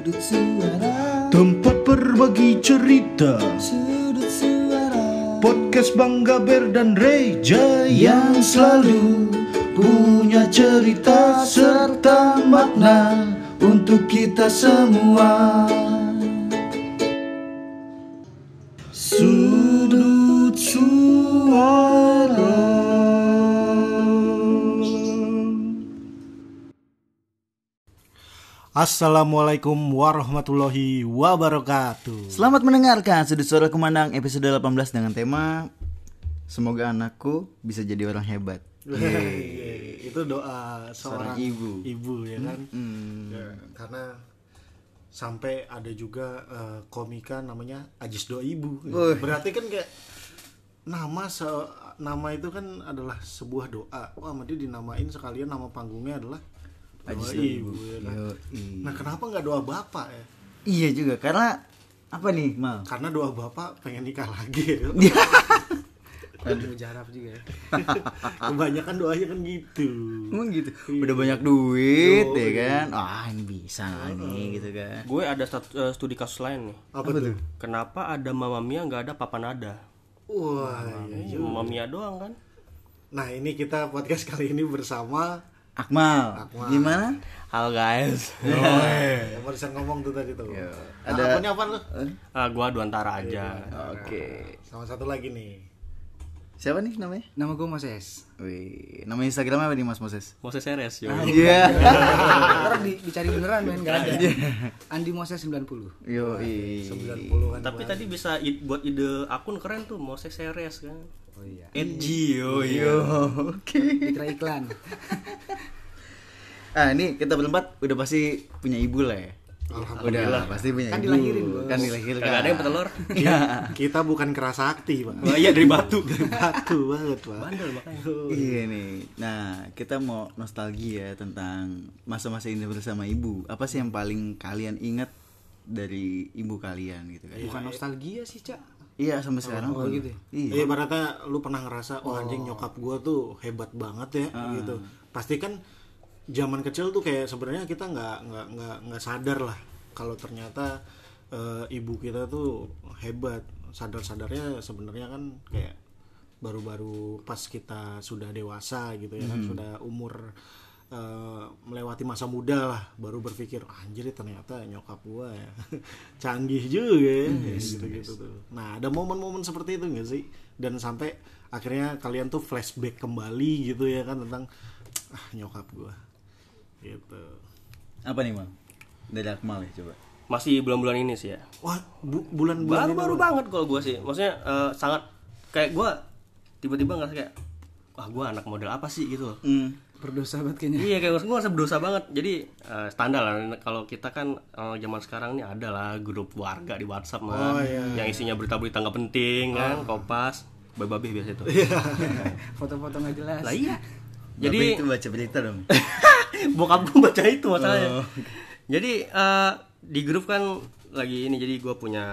Sudut suara. Tempat berbagi cerita. Sudut suara. Podcast Bang Gaber dan Reja Yang selalu punya cerita serta makna Untuk kita semua. Sudut suara Assalamualaikum warahmatullahi wabarakatuh Selamat mendengarkan Sudut Suara Kemandang episode 18 dengan tema Semoga anakku bisa jadi orang hebat Itu doa seorang Seorang ibu. ibu ya kan Hmm. Ya, Karena sampai ada juga eh, komika namanya Ajis Doa Ibu Wih. Berarti kan kayak nama se- nama itu kan adalah sebuah doa Wah dia dinamain sekalian nama panggungnya adalah Ajis Doa Ibu, Ibu. ya kan? Yoi. Nah kenapa nggak doa bapak ya? Iya juga karena apa nih Mal? Karena doa bapak pengen nikah lagi ya. Aduh jarap juga ya. Kebanyakan doanya kan gitu. Emang gitu. Udah banyak duit Yoi. ya kan. Ah ini bisa nih gitu kan. Gue ada stat- eh, studi kasus lain nih. Apa, tuh? Kenapa ada Mama Mia nggak ada Papa Nada? Wah, iya, iya. Mama Mia doang kan? Nah ini kita podcast kali ini bersama Akmal, Akmal. gimana? Halo guys. yang barusan ngomong tuh tadi tuh. Yo, Nah, ada- apanya apa lu? Ah, gua Duantara aja. Oke. Sama satu lagi nih. Siapa nih namanya? Nama gue Moses. Wih, nama Instagramnya apa nih Mas Moses? Moses Seres yo. Iya. Ntar di, dicari beneran men gak ada. Andi Moses 90. Yo, 90-an. Tapi tadi bisa buat ide akun keren tuh Moses Seres kan. Oh iya. Edgy yo Yo, oke. Dikira iklan. Ah, ini kita berempat udah pasti punya ibu lah ya. Udah pasti punya Kan ibu. dilahirin, Bos. Kan dilahirkan. Gak ada yang petelur. Iya. Kita bukan kerasa akti, Pak. Oh iya dari batu. Batu banget, Pak. Bandel makanya. Iya nih. Nah, kita mau nostalgia tentang masa-masa indah bersama ibu. Apa sih yang paling kalian ingat dari ibu kalian gitu kan? Bukan nostalgia sih, Cak. Iya, sampai sekarang oh gitu ya? Iya. Iya, ibaratnya lu pernah ngerasa, oh anjing nyokap gua tuh hebat banget ya, gitu. Pasti kan zaman kecil tuh kayak sebenarnya kita nggak nggak nggak nggak sadar lah kalau ternyata eh, ibu kita tuh hebat. Sadar-sadarnya sebenarnya kan kayak baru-baru pas kita sudah dewasa gitu ya kan, sudah umur eh, melewati masa muda lah, baru berpikir anjir ternyata nyokap gua ya canggih juga ya, gitu-gitu tuh. Nah ada momen-momen seperti itu nggak sih? Dan sampai akhirnya kalian tuh flashback kembali gitu ya kan tentang ah nyokap gua gitu. Apa nih, Mal? Dari Akmal ya, coba. Masih bulan-bulan ini sih ya. Wah bu- bulan-bulan Baru-baru ini- banget kalau gue sih. Maksudnya eh, sangat kayak gue tiba-tiba ngerasa kayak wah gue anak model apa sih gitu loh. Hmm. Berdosa banget kayaknya. Iya kayak gue ngerasa berdosa banget. Jadi eh, standar lah kalau kita kan eh, zaman sekarang nih ada lah grup warga di WhatsApp mah Oh, iya. yang isinya berita-berita nggak penting kan, kopas, babi biasa itu. Foto-foto nggak jelas. Lah iya. Jadi Jadi itu baca berita dong. bokap gue baca itu masalahnya. Jadi eh, di grup kan lagi ini jadi gue punya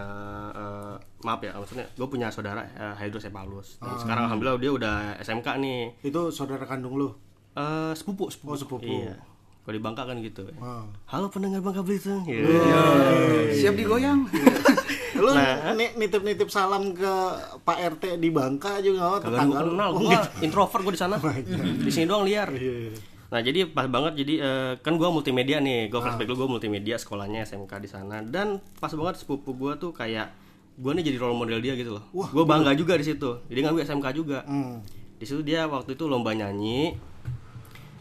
eh, maaf ya maksudnya gue punya saudara uh, hidrosepalus dan sekarang alhamdulillah dia udah SMK nih Itu saudara kandung lu. Eh, sepupu sepupu Oh, sepupu. iya kalau di Bangka kan gitu Wow. halo pendengar Bangka Belitung Iya. Siap digoyang. Lu ni- nitip-nitip salam ke Pak RT di Bangka juga oh, Kagak tetangga gua lu. kenal, Oh, gue gitu. introvert gue di sana. di sini doang liar. Iya, Nah jadi pas banget jadi eh, kan gue multimedia nih, Ah. gue flashback dulu gue multimedia sekolahnya SMK di sana dan pas banget sepupu gue tuh kayak gue nih jadi role model dia gitu loh. Gue bangga juga di situ. Jadi ngambil SMK juga. Hmm. Di situ dia waktu itu lomba nyanyi.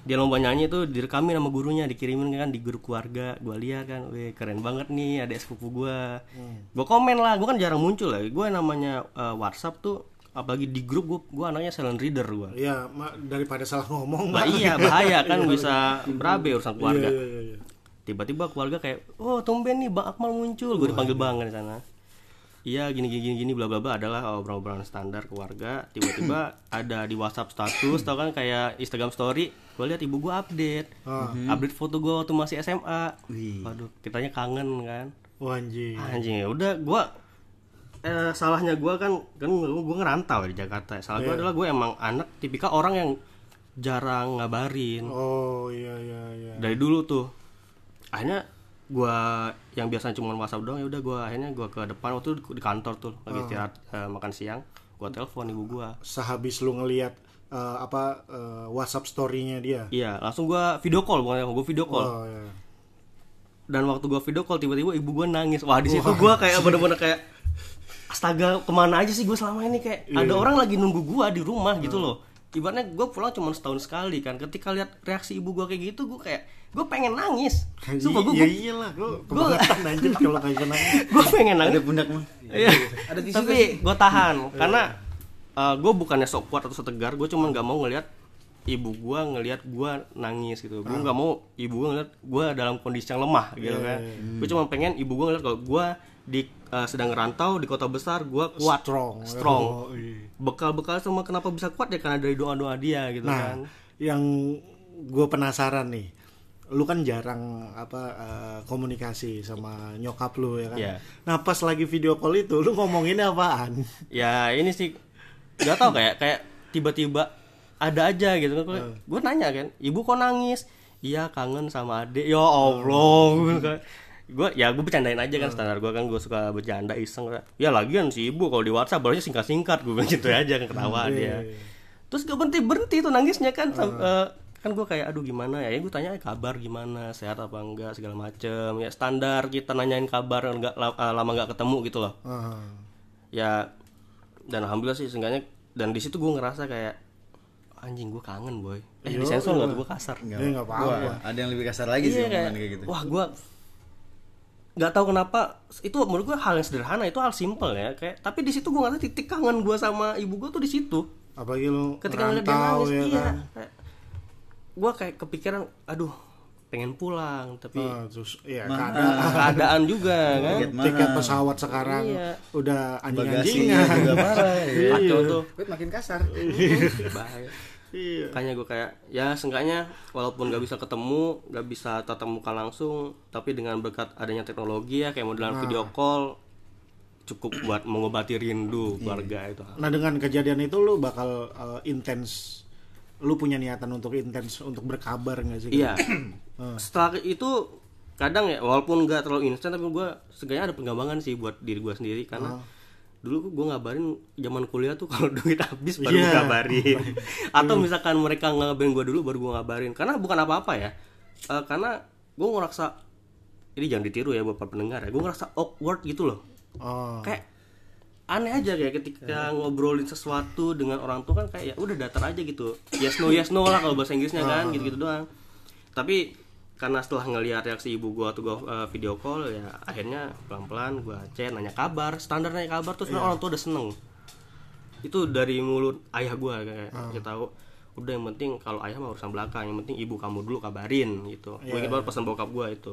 Dia lomba nyanyi tuh direkamin sama gurunya, dikirimin kan di grup keluarga. Gue lihat kan, weh keren banget nih adik sepupu gue. Gue komen lah, gue kan jarang muncul ya. Gue namanya eh, WhatsApp tuh apalagi di grup gue gue anaknya silent reader gue. Iya, daripada salah ngomong. Lah Pak. iya bahaya kan bisa berabe urusan keluarga. Iya, iya, iya. Tiba-tiba keluarga kayak, oh tumben nih Bang Akmal muncul, gue dipanggil Bang kan di sana. Iya gini gini gini bla bla bla adalah obrolan-obrolan standar keluarga. Tiba-tiba ada di WhatsApp status, tau kan kayak Instagram story. Gue lihat ibu gue update, update foto gue waktu masih SMA. Wih. Waduh, kitanya kangen kan. Wah, anjing. Anjing ya udah gue eh, salahnya gue kan kan gue ngerantau di Jakarta. Salah gue adalah gue emang anak tipikal orang yang jarang ngabarin Oh, iya iya iya. dari dulu tuh akhirnya gua yang biasanya cuma WhatsApp doang ya udah gua akhirnya gua ke depan waktu itu di kantor tuh lagi istirahat eh, makan siang gua telepon ibu gua. Sehabis lu ngelihat eh, apa eh, WhatsApp story-nya dia? Iya langsung gua video call bukan gua video call. Oh ya dan waktu gua video call tiba-tiba ibu gua nangis. Wah di situ gua kayak bener-bener kayak astaga ke mana aja sih gua selama ini? Kayak Iya. ada orang lagi nunggu gua di rumah gitu loh ibaratnya gua pulang cuma setahun sekali kan ketika lihat reaksi ibu gua kayak gitu gua kayak gua pengen nangis sumpah gua, iya iyalah gua kebangetan anjir kalau kayak nangis gua pengen nangis Ada pundak mah. Iya. Ada tisu Tapi gue tahan karena gue bukannya sok kuat atau sok tegar, gue cuma nggak mau ngelihat ibu gue ngelihat gue nangis gitu. Gue nggak mau ibu gue ngelihat gue dalam kondisi yang lemah gitu kan. Gue cuma pengen ibu gue ngelihat kalau gue di eh, sedang ngerantau di kota besar, gue kuat, Strong. strong. Oh, iya. Bekal-bekal semua kenapa bisa kuat ya karena dari doa-doa dia gitu kan. Nah, yang gue penasaran nih, lu kan jarang apa eh, komunikasi sama nyokap lu ya kan. Iya. Nah pas lagi video call itu, lu ngomonginnya apaan? Ya ini sih nggak tau kayak kayak tiba-tiba ada aja gitu kan. Hmm. Gue nanya kan, ibu kok nangis? Iya kangen sama adek. Ya Allah. Gue ya gue bercandain aja kan standar gue kan gue suka bercanda iseng. Ya lagian si ibu kalau di WhatsApp barunya singkat singkat gue bilang gitu aja kan ketawa dia. terus gak berhenti berhenti tuh nangisnya kan Sam- eh, kan gue kayak aduh gimana ya, ya gue tanya kabar gimana? Sehat apa enggak? segala macem. Ya standar kita nanyain kabar enggak lama nggak ketemu gitu loh. Ah, ya dan alhamdulillah sih seenggaknya dan di situ gue ngerasa kayak anjing gue kangen boy. Eh di sensor nggak tuh gue kasar. Nggak apa-apa. Ada yang lebih kasar lagi Iya, sih kayak, kayak gitu. wah gue nggak tahu kenapa itu menurut gue hal yang sederhana itu hal simple ya kayak tapi di situ gue ngerasa titik kangen gue sama ibu gue tuh di situ Apalagi lu ketika ngeliat dia nangis ya iya kan. kayak, gue kayak kepikiran aduh pengen pulang tapi Ah, terus ya Mahal. keadaan keadaan juga kan Tiket pesawat sekarang Iya. udah anjing-anjingan. juga parah. ya. kacau tuh makin kasar. bahaya Iya. makanya gue kayak ya seenggaknya walaupun gak bisa ketemu gak bisa tatap muka langsung tapi dengan berkat adanya teknologi ya kayak modelan video call cukup buat mengobati rindu keluarga itu. Nah dengan kejadian itu lu bakal uh, intens, lu punya niatan untuk intens untuk berkabar nggak sih? iya. Setelah itu kadang ya walaupun nggak terlalu instan tapi gue seenggaknya ada pengembangan sih buat diri gue sendiri karena dulu gue ngabarin zaman kuliah tuh kalau duit habis baru gue ngabarin. Atau misalkan mereka ngabarin gue dulu baru gue ngabarin. Karena bukan apa-apa ya. Eh, karena gue ngerasa ini jangan ditiru ya buat para pendengar ya gue ngerasa awkward gitu loh. Oh. kayak aneh aja kayak ketika ngobrolin sesuatu dengan orang tua kan kayak ya udah datar aja gitu. Yes no yes no lah kalau bahasa Inggrisnya kan gitu gitu doang. Tapi karena setelah ngelihat reaksi ibu gua tuh gua uh, video call ya akhirnya pelan pelan gua chat nanya kabar. Standar nanya kabar terus orang tua udah seneng. Itu dari mulut ayah gua kayak kita tahu udah yang penting kalau ayah mah urusan belakang yang penting ibu kamu dulu kabarin gitu. Gue ingat banget pesan bokap gua itu.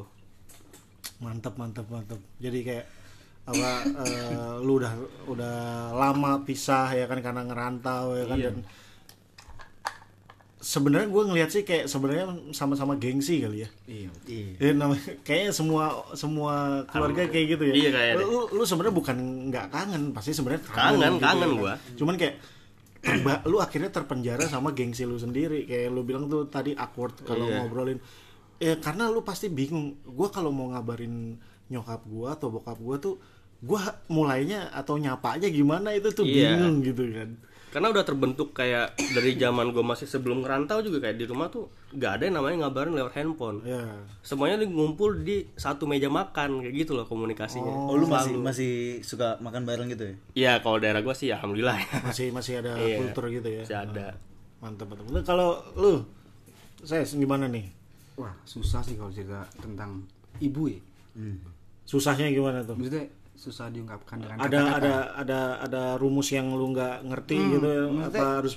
Mantap mantap mantap. Jadi kayak apa eh, lu udah udah lama pisah ya kan karena ngerantau ya kan Iya. dan sebenarnya gue ngeliat sih kayak sebenarnya sama-sama gengsi kali ya. Iya. Iya. Ya, namanya, kayaknya semua semua keluarga kayak gitu ya. Iya, kayaknya Lu, lu, sebenarnya bukan nggak kangen, pasti sebenarnya kangen. Kangen, gitu kangen ya. gua. Cuman kayak terba- lu akhirnya terpenjara sama gengsi lu sendiri. Kayak lu bilang tuh tadi awkward kalau Iya. ngobrolin. Ya karena lu pasti bingung. Gua kalau mau ngabarin nyokap gua atau bokap gua tuh gua mulainya atau nyapa aja gimana itu tuh Iya. bingung gitu kan. Karena udah terbentuk kayak dari zaman gue masih sebelum ngerantau juga kayak di rumah tuh nggak ada yang namanya ngabarin lewat handphone Ya. semuanya ngumpul di satu meja makan kayak gitu loh komunikasinya Oh, lu masih masih suka makan bareng gitu ya? Iya kalau daerah gue sih alhamdulillah ya Masih masih ada Iya. kultur gitu ya. masih ada Mantap mantap. Nah, Kalau lu saya gimana nih? Wah, susah sih kalau cerita tentang ibu ya. Susahnya gimana tuh? Maksudnya susah diungkapkan dengan ada kata-kata. ada ada ada rumus yang lu nggak ngerti Hmm, gitu ya? apa harus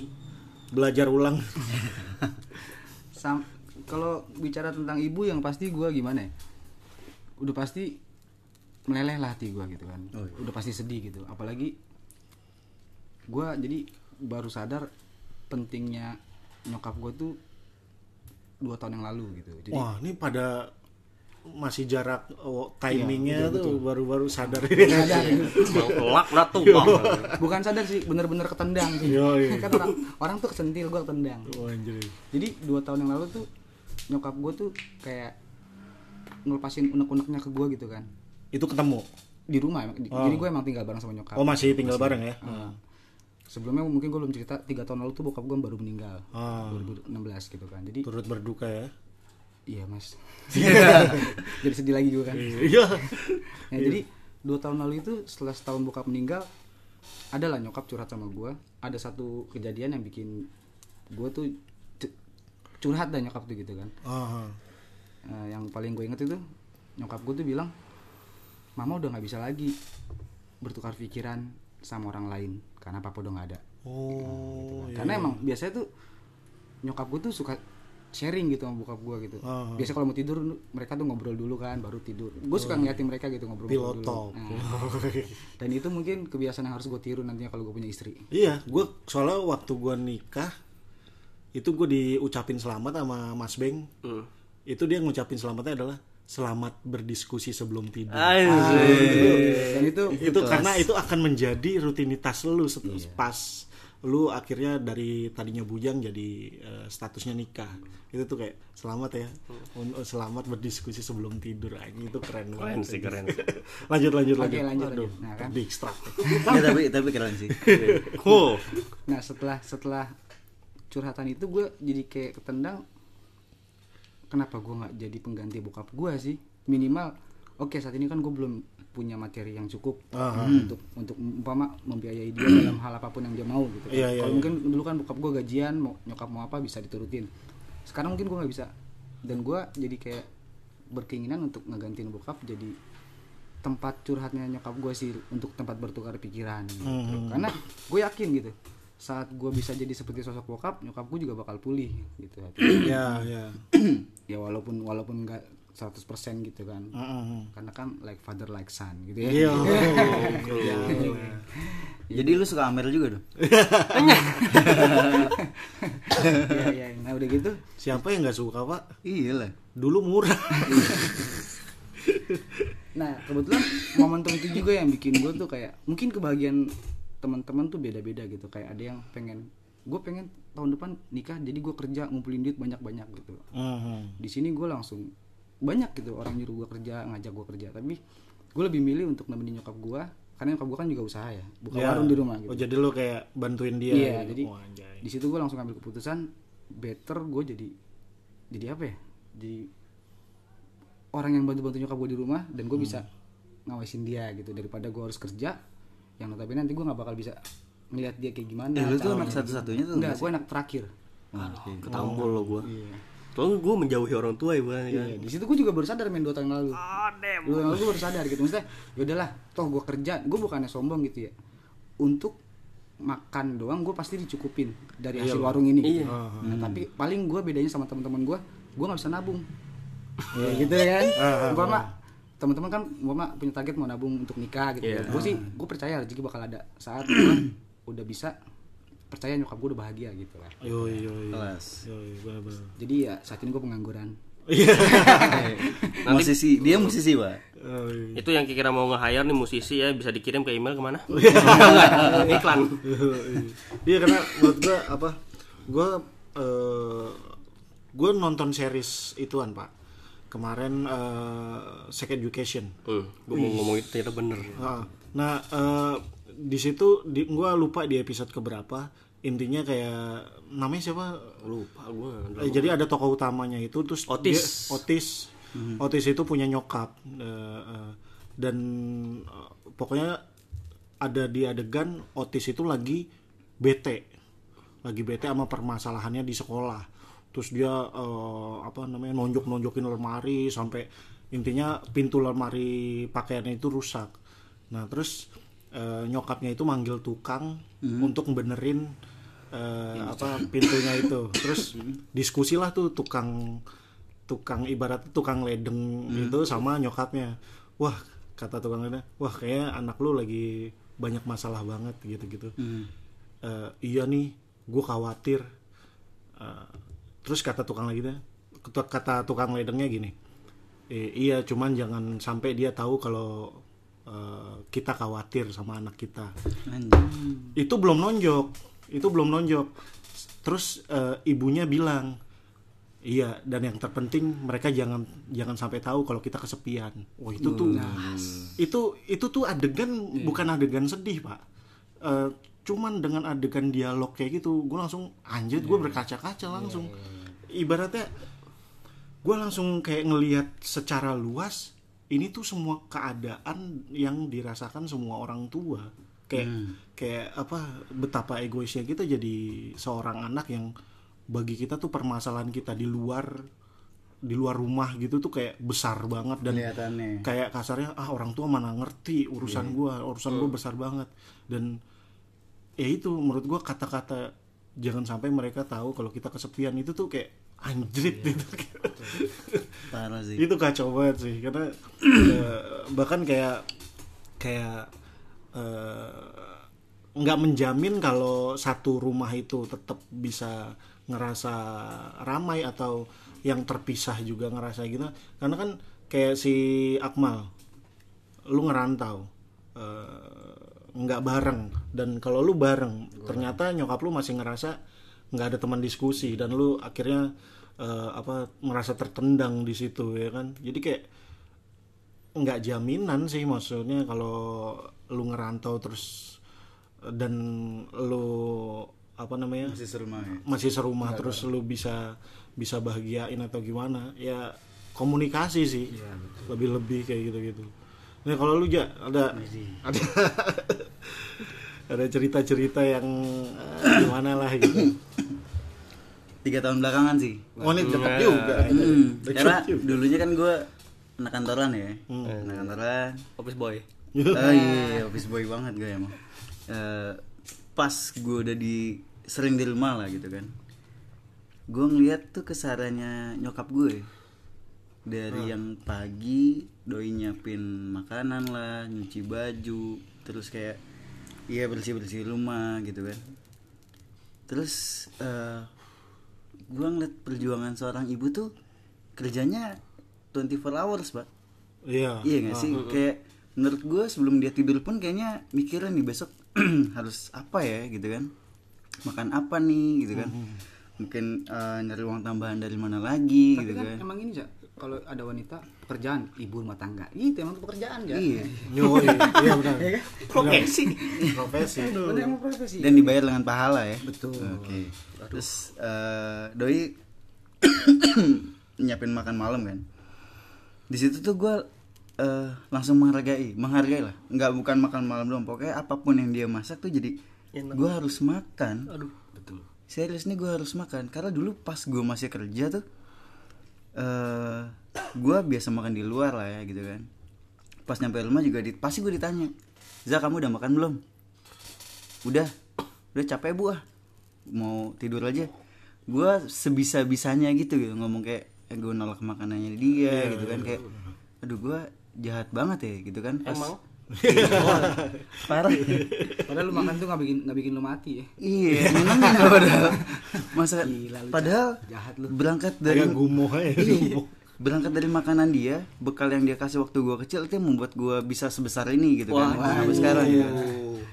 belajar ulang Sam- kalau bicara tentang ibu yang pasti gue gimana ya udah pasti meleleh lah hati gue gitu kan Oh, iya. udah pasti sedih gitu apalagi gue jadi baru sadar pentingnya nyokap gue tuh dua tahun yang lalu gitu jadi wah ini pada masih jarak oh, timingnya Iya, tuh baru-baru sadar. Sadar bang laknat tuh bang. Bukan sadar sih bener-bener ketendang sih. Yoi. kan orang orang tuh kesentil gue ketendang. Wah, anjir. jadi dua tahun yang lalu tuh nyokap gue tuh kayak ngelepasin unek-uneknya ke gue gitu kan. Itu ketemu? Di rumah. Di- jadi gue emang tinggal bareng sama nyokap. Oh masih tinggal bareng ya? Nah, sebelumnya mungkin gue belum cerita tiga tahun lalu tuh bokap gue baru meninggal. Ah. 2016 gitu kan. Jadi turut berduka ya iya mas. Jadi sedih lagi gue kan. Iya. Ya, jadi dua tahun lalu itu setelah setahun bokap meninggal adalah nyokap curhat sama gue ada satu kejadian yang bikin gue tuh cu- curhat dan nyokap tuh gitu kan. Ah, Eh, yang paling gue inget itu nyokap gue tuh bilang mama udah nggak bisa lagi bertukar pikiran sama orang lain karena papa udah nggak ada. Oh karena emang biasanya tuh nyokap gue tuh suka sharing gitu sama bokap gue gitu. Ah. biasa kalau mau tidur mereka tuh ngobrol dulu kan baru tidur. Gue suka ngeliatin mereka gitu ngobrol pilot dulu. talk. Nah, dan itu mungkin kebiasaan yang harus gue tiru nantinya kalau gue punya istri. Iya gue soalnya waktu gue nikah itu gue diucapin selamat sama Mas Beng. Hmm. itu dia ngucapin selamatnya adalah selamat berdiskusi sebelum tidur. Dan itu itu karena itu akan menjadi rutinitas lu Iya. pas lu akhirnya dari tadinya bujang jadi eh, statusnya nikah. Itu tuh kayak selamat ya selamat berdiskusi sebelum tidur. Aja itu keren Keren banget sih, keren. lanjut lanjut Oke, lanjut. lanjut, Aduh, lanjut. Nah, kan. di ekstrak ya, tapi tapi keren sih. Oh, nah setelah setelah curhatan itu gue jadi kayak ketendang kenapa gue nggak jadi pengganti bokap gue sih? Minimal oke saat ini kan gue belum punya materi yang cukup untuk untuk umpama membiayai dia dalam hal apa pun yang dia mau gitu. Kan. Iya, iya, kalau iya. mungkin dulu kan bokap gue gajian mau nyokap mau apa bisa diturutin. Sekarang mungkin gue nggak bisa. Dan gue jadi kayak berkeinginan untuk ngegantiin bokap jadi tempat curhatnya nyokap gue sih untuk tempat bertukar pikiran gitu. karena gue yakin gitu saat gue bisa jadi seperti sosok bokap nyokap gue juga bakal pulih gitu ya ya ya walaupun walaupun nggak 100% gitu kan. Mm-mm. karena kan like father like son gitu ya. Iya. jadi lu suka Amer juga dong? Iya, iya. nah udah gitu. Siapa yang nggak suka pak? Iya lah. Dulu murah. Nah kebetulan momentum itu juga yang bikin gue tuh kayak mungkin kebahagiaan teman-teman tuh beda-beda gitu. Kayak ada yang pengen gue pengen tahun depan nikah jadi gue kerja ngumpulin duit banyak-banyak gitu. Mhm. di sini gue langsung banyak gitu orang nyuruh gue kerja ngajak gue kerja tapi gue lebih milih untuk nemenin nyokap gue karena nyokap gue kan juga usaha ya buka Ya. warung di rumah gitu oh jadi lu kayak bantuin dia iya gitu. jadi anjay. di situ gue langsung ambil keputusan better gue jadi jadi apa ya jadi orang yang bantu bantu nyokap gue di rumah dan gue bisa ngawasin dia gitu daripada gue harus kerja yang notabene nanti gue nggak bakal bisa ngelihat dia kayak gimana Eh, lu tuh anak satu-satunya tuh enggak nggak gue anak terakhir Ah, oke. ketampol lo gue. iya Soalnya gue menjauhi orang tua ya, bukan kan. Iya, di situ gue juga baru sadar main dua tahun lalu. Dua tahun lalu gue baru sadar gitu. Maksudnya, ya udahlah, toh gue kerja, gue bukannya sombong gitu ya. Untuk makan doang gue pasti dicukupin dari hasil warung ini. Iya. Nah, tapi paling gue bedanya sama teman-teman gue, gue nggak bisa nabung. Ya gitu kan. Umpama teman-teman kan umpama punya target mau nabung untuk nikah gitu. Iya. Gue sih gue percaya rezeki bakal ada saat gue udah bisa percaya nyokap gue udah bahagia gitu lah. Kelas Yoi, bener-bener. Jadi ya saat ini gue pengangguran. musisi dia musisi pak Yoi. Itu yang kira mau nge-hire nih musisi ya bisa dikirim ke email ke mana? Iklan. Iya karena menurut gue apa? Gue eh gue nonton series ituan pak. Kemarin eh Sex Education. Hmm, gue mau ngomong itu ternyata bener. Ah, Nah eh di situ di, gue lupa di episode keberapa. Intinya kayak namanya siapa? Lupa gue. Eh, jadi ada tokoh utamanya itu terus Otis. dia- Otis. Otis itu punya nyokap eh, eh, dan eh, pokoknya ada di adegan Otis itu lagi bete. Lagi bete sama permasalahannya di sekolah. Terus dia eh, apa namanya nonjok-nonjokin lemari sampai intinya pintu lemari pakaiannya itu rusak. Nah, terus eh, nyokapnya itu manggil tukang untuk benerin eh, apa pintunya itu. Terus diskusilah tuh tukang tukang ibarat tukang ledeng itu sama nyokapnya. Wah kata tukang ledeng wah kayaknya anak lu lagi banyak masalah banget gitu gitu iya nih gue khawatir. Eh, terus kata tukang lagi kata tukang ledengnya gini "Eh, iya cuman jangan sampai dia tahu kalau eh, kita khawatir sama anak kita Anjing. itu belum nonjok itu belum nonjok terus eh, ibunya bilang Iya, dan yang terpenting mereka jangan jangan sampai tahu kalau kita kesepian. Wah itu tuh, itu itu tuh adegan bukan adegan sedih pak. Eh, cuman dengan adegan dialog kayak gitu, gue langsung anjir, gue berkaca-kaca langsung. Ibaratnya gue langsung kayak ngelihat secara luas ini tuh semua keadaan yang dirasakan semua orang tua. Kayak kayak apa betapa egoisnya kita jadi seorang anak yang bagi kita tuh permasalahan kita di luar di luar rumah gitu tuh kayak besar banget dan Kelihatannya. kayak kasarnya ah orang tua mana ngerti urusan gua urusan gua besar banget. Dan ya itu menurut gua kata-kata jangan sampai mereka tahu kalau kita kesepian itu tuh kayak anjrit gitu Parah sih. itu kacau banget sih karena eh, bahkan kayak kayak eh, nggak menjamin kalau satu rumah itu tetap bisa ngerasa ramai atau yang terpisah juga ngerasa gitu. Karena kan kayak si Akmal lu ngerantau nggak bareng. Dan kalau lu bareng. ternyata nyokap lu masih ngerasa nggak ada teman diskusi dan lu akhirnya eh, apa merasa tertendang di situ ya kan? Jadi kayak nggak jaminan sih maksudnya kalau lu ngerantau terus eh, dan lu apa namanya Masih serumah ya. masih serumah terus lu bisa bisa bahagiain atau gimana ya komunikasi sih. Lebih lebih kayak gitu gitu nah kalau lu ja ada ada ada cerita cerita yang eh, gimana lah gitu Tiga tahun belakangan sih. oh ini cepet juga Hmm, Cepet karena dulunya kan gue anak kantoran ya. Anak kantoran. office boy Oh iya, office boy banget gue emang. Eh, pas gue udah di sering di rumah lah gitu kan. Gue ngeliat tuh kesarannya nyokap gue. Dari yang pagi doi nyiapin makanan lah, nyuci baju, terus kayak iya bersih-bersih rumah gitu kan. Terus eh gue ngeliat perjuangan seorang ibu tuh kerjanya 24 hours, Pak. iya Iya gak sih? Kayak menurut gue sebelum dia tidur pun kayaknya mikirin nih besok harus apa ya gitu kan. Makan apa nih gitu kan. Mungkin eh, nyari uang tambahan dari mana lagi Tapi gitu kan, kan. emang ini ya kalau ada wanita pekerjaan ibu rumah tangga. Itu emang pekerjaan ya Iya. Yo, iya, iya benar. Profesi. profesi. Profesi. Dan dibayar dengan pahala ya. betul. Oke. Terus eh, doi nyiapin makan malam kan. Di situ tuh gue eh, langsung menghargai, menghargai lah. Nggak bukan makan malam doang, pokoknya apa pun yang dia masak tuh jadi gue harus makan. aduh. Betul. Serius nih gue harus makan. Karena dulu pas gue masih kerja tuh eh gue biasa makan di luar lah ya gitu kan. Pas nyampe rumah juga di, pasti gue ditanya, "Za, kamu udah makan belum?" Udah. Udah capek bu ah. Mau tidur aja. Gue sebisa-bisanya gitu gitu ngomong kayak eh, gue nolak makanannya dia gitu kan kayak aduh gue jahat banget ya gitu kan pas Emang? parah padahal lu makan tuh nggak bikin nggak bikin lu mati ya Iya, nyenengin ya padahal. Masa Gila, lu padahal jahat lu. berangkat dari gumoh Iya, berangkat dari makanan dia, bekal yang dia kasih waktu gua kecil itu yang membuat gua bisa sebesar ini gitu kan. Wah, Sampai sekarang gitu.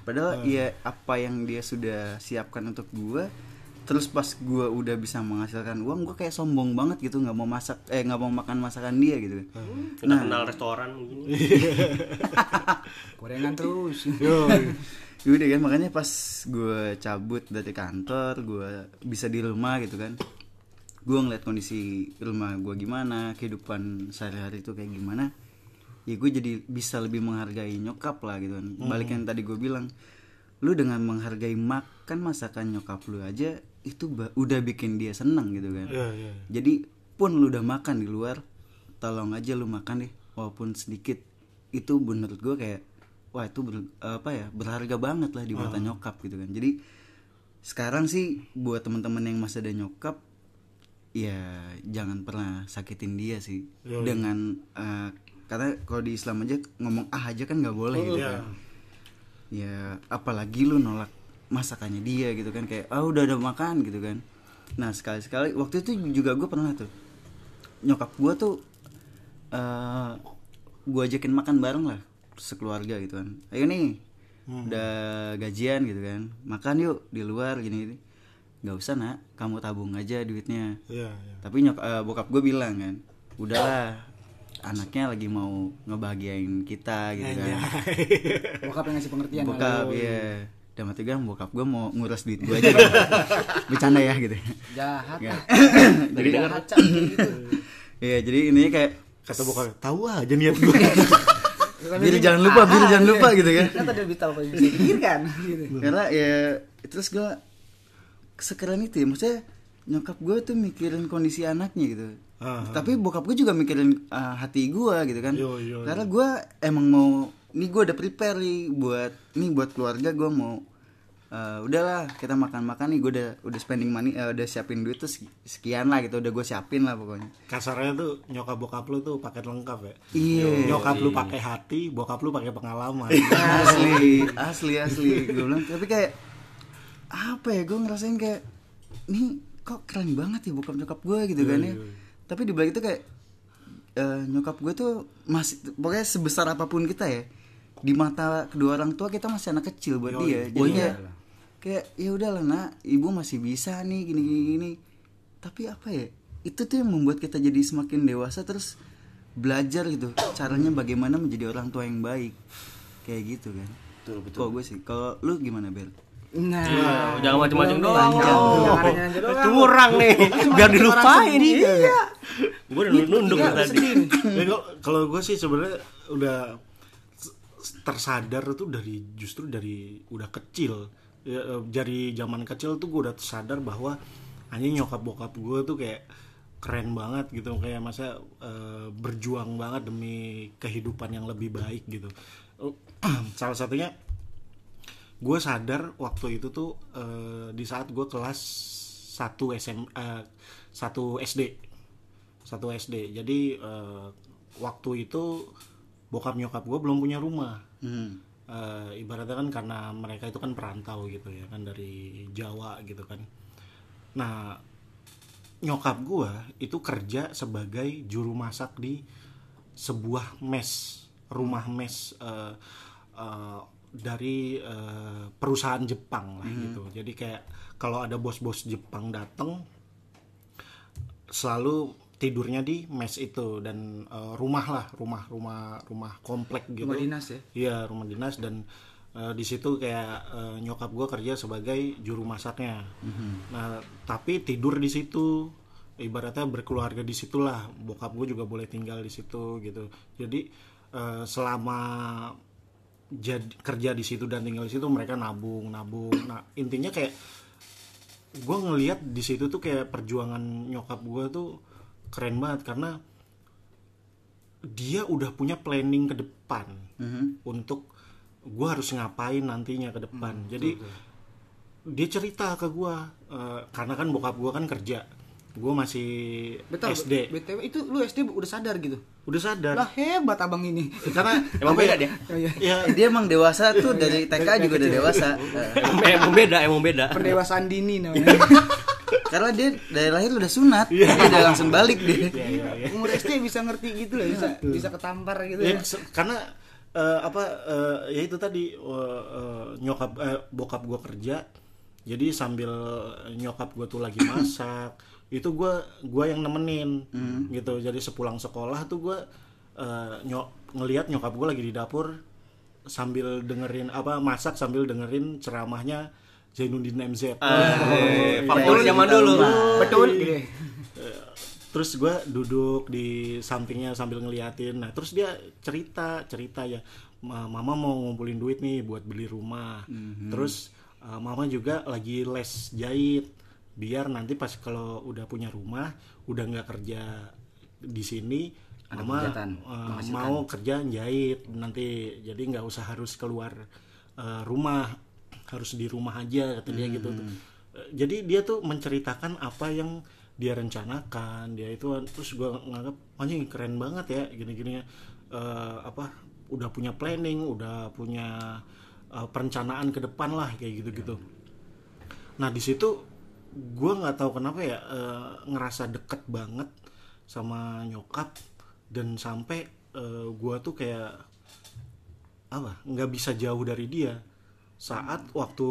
Padahal ya apa yang dia sudah siapkan untuk gua terus pas gua udah bisa menghasilkan uang gua kayak sombong banget gitu nggak mau masak eh nggak mau makan masakan dia gitu. Udah kenal restoran gini. Gorengan terus. Yo, Yaudah kan makanya pas gue cabut dari kantor gue bisa di rumah gitu kan gue ngeliat kondisi rumah gue gimana kehidupan sehari-hari itu kayak gimana ya gue jadi bisa lebih menghargai nyokap lah gitu kan. Balik yang tadi gue bilang lu dengan menghargai makan masakan nyokap lu aja itu udah bikin dia seneng gitu kan. Iya, iya. jadi pun lu udah makan di luar tolong aja lu makan deh walaupun sedikit. Itu menurut gue kayak wah itu ber- apa ya berharga banget lah di mata nyokap gitu kan. Jadi sekarang sih buat teman-teman yang masih ada nyokap ya jangan pernah sakitin dia sih. Dengan eh, karena kalau di Islam aja ngomong ah aja kan nggak boleh gitu kan. Ya apalagi lu nolak masakannya dia gitu kan kayak ah udah udah makan gitu kan. Nah sekali sekali waktu itu juga gue pernah tuh. Nyokap gue tuh eh gue ajakin makan bareng lah sekeluarga gitu kan. Ayo nih udah gajian gitu kan. Makan yuk di luar gini gini nggak usah nak. Kamu tabung aja duitnya. Iya, iya. tapi nyok eh, bokap gue bilang kan udahlah anaknya lagi mau ngebahagiain kita gitu kan. Bokap yang ngasih pengertian bokap iya. Dalam hati gue bokap gue mau ngurus duit gue aja gitu. bercanda ya gitu. Jahat. Ya. jadi jahat gitu. Iya jadi ini kayak Kata bokap, tahu aja niat gue. biar jangan lupa biar jangan lupa gitu kan. Kan tadi lebih tahu apa yang bisa dipikirkan gitu. Karena ya terus gue sekeren itu ya. Maksudnya nyokap gue tuh mikirin kondisi anaknya gitu. Ah, tapi bokap gue juga mikirin uh, hati gue gitu kan. Yo, yo, karena gue emang mau ini gue udah prepare nih buat nih buat keluarga gue mau uh, udahlah kita makan makan nih. Gue udah udah spending money uh, udah siapin duit tuh sek- sekian lah gitu. Udah gue siapin lah pokoknya. Kasarnya tuh nyokap bokap lu tuh paket lengkap ya. iya. Nyokap lu pakai hati, bokap lu pakai pengalaman. asli asli asli. Gue bilang tapi kayak apa ya gue ngerasain kayak nih kok keren banget ya bokap nyokap gue gitu kan ya. tapi di balik itu kayak eh, nyokap gue tuh masih pokoknya sebesar apa pun kita ya di mata kedua orang tua kita masih anak kecil buat dia. Jadi kayak kayak ya udahlah nak ibu masih bisa nih gini gini gini. Tapi apa ya itu tuh yang membuat kita jadi semakin dewasa terus belajar gitu caranya bagaimana menjadi orang tua yang baik. Kayak gitu kan. Betul betul. Kalau gue sih kalau lu gimana Bel nah Oh, jangan macam-macam doang. Oh, Jangan doang. Curang nih, biar dilupain. Iya. Gue udah nunduk tadi. kalau- gue sih sebenarnya udah tersadar tuh dari justru dari udah kecil ya, eh, dari zaman kecil tuh gue udah sadar bahwa hanya nyokap bokap gue tuh kayak keren banget gitu kayak masa eh, berjuang banget demi kehidupan yang lebih baik gitu salah satunya gue sadar waktu itu tuh eh, di saat gue kelas 1 SM eh, 1 SD satu SD jadi eh, waktu itu bokap nyokap gue belum punya rumah. Hmm. Eh, ibaratnya kan karena mereka itu kan perantau gitu ya kan dari Jawa gitu kan. Nah nyokap gue itu kerja sebagai juru masak di sebuah mes rumah mes eh, eh, dari eh, perusahaan Jepang lah gitu. Jadi kayak kalau ada bos-bos Jepang datang selalu tidurnya di mes itu dan eh, rumah lah rumah rumah rumah komplek gitu. Rumah dinas ya? iya rumah dinas dan eh, di situ kayak eh, nyokap gue kerja sebagai juru masaknya. Nah tapi tidur di situ ibaratnya berkeluarga di situlah bokap gue juga boleh tinggal di situ gitu. Jadi eh, selama jadi kerja di situ dan tinggal di situ mereka nabung nabung. Nah intinya kayak gue ngelihat di situ tuh kayak perjuangan nyokap gue tuh keren banget karena dia udah punya planning ke depan untuk gue harus ngapain nantinya ke depan. Jadi dia cerita ke gue karena kan bokap gue kan kerja. Gue masih Betul. SD BTW itu lu SD udah sadar gitu. Udah sadar Lah hebat abang ini. karena Emang beda dia. Iya. ya dia emang dewasa tuh dari TK juga udah dewasa Eh, emang beda, emang beda. Pendewasaan dini namanya. karena dia dari lahir udah sunat dia udah langsung balik dia Umur SD bisa ngerti gitu lah, bisa bisa ketampar gitu Ya, ya. karena eh, apa eh, ya itu tadi eh, eh, nyokap eh, bokap gue kerja jadi sambil nyokap gue tuh lagi masak itu gue gua yang nemenin gitu. Jadi sepulang sekolah tuh gue eh, nyok ngelihat nyokap gue lagi di dapur sambil dengerin apa masak sambil dengerin ceramahnya Zainuddin MZ Eh, faktor zaman dulu. Betul gitu. terus gue duduk di sampingnya sambil ngeliatin. Nah terus dia cerita cerita ya "Ma- mama mau ngumpulin duit nih buat beli rumah. Terus uh, mama juga lagi les jahit biar nanti pas kalau udah punya rumah udah nggak kerja di sini mama kegiatan, uh, mau kerja jahit. Nanti jadi nggak usah harus keluar uh, rumah harus di rumah aja kata dia gitu tuh. Eh, jadi dia tuh menceritakan apa yang dia rencanakan. Dia itu terus gue nganggap anjing keren banget ya gini-gini Eh, apa udah punya planning udah punya eh, perencanaan ke depan lah kayak gitu-gitu. Nah di situ gue nggak tahu kenapa ya eh, ngerasa deket banget sama nyokap dan sampai eh, gue tuh kayak apa nggak bisa jauh dari dia. Saat waktu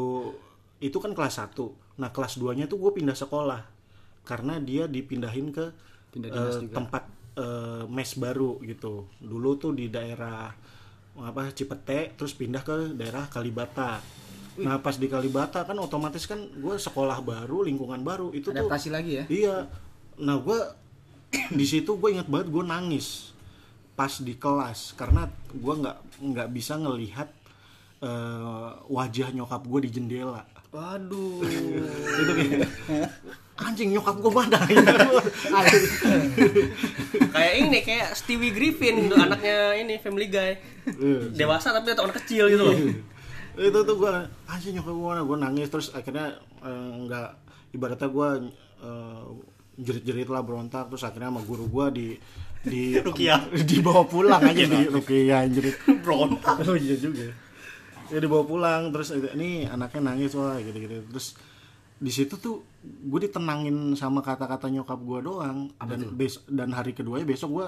itu kan kelas 1 nah kelas 2 nya tuh gue pindah sekolah karena dia dipindahin ke Pindah juga. tempat eh, mes baru gitu. Dulu tuh di daerah apa Cipete terus pindah ke daerah Kalibata nah pas di Kalibata kan otomatis kan gue sekolah baru lingkungan baru itu tuh adaptasi lagi ya Iya. Nah gue di situ gue ingat banget gue nangis pas di kelas karena gue nggak nggak bisa ngelihat eh, wajah nyokap gue di jendela. Waduh. itu kayak anjing nyokap gue mana? kayak ini kayak Stewie Griffin tuh anaknya ini Family Guy. Dewasa tapi tetap anak kecil gitu loh. Itu tuh gue anjing nyokap gue mana? Gue nangis terus akhirnya eh, nggak ibaratnya gue eh, jerit-jerit lah berontak terus akhirnya sama guru gue di di Rukiah. dibawa pulang aja di Rukiah. Anjir. Berontak. Oh iya juga. Ya dibawa pulang terus ini anaknya nangis wah gitu gitu terus di situ tuh gue ditenangin sama kata-kata nyokap gue doang. Dan bes dan hari keduanya besok gue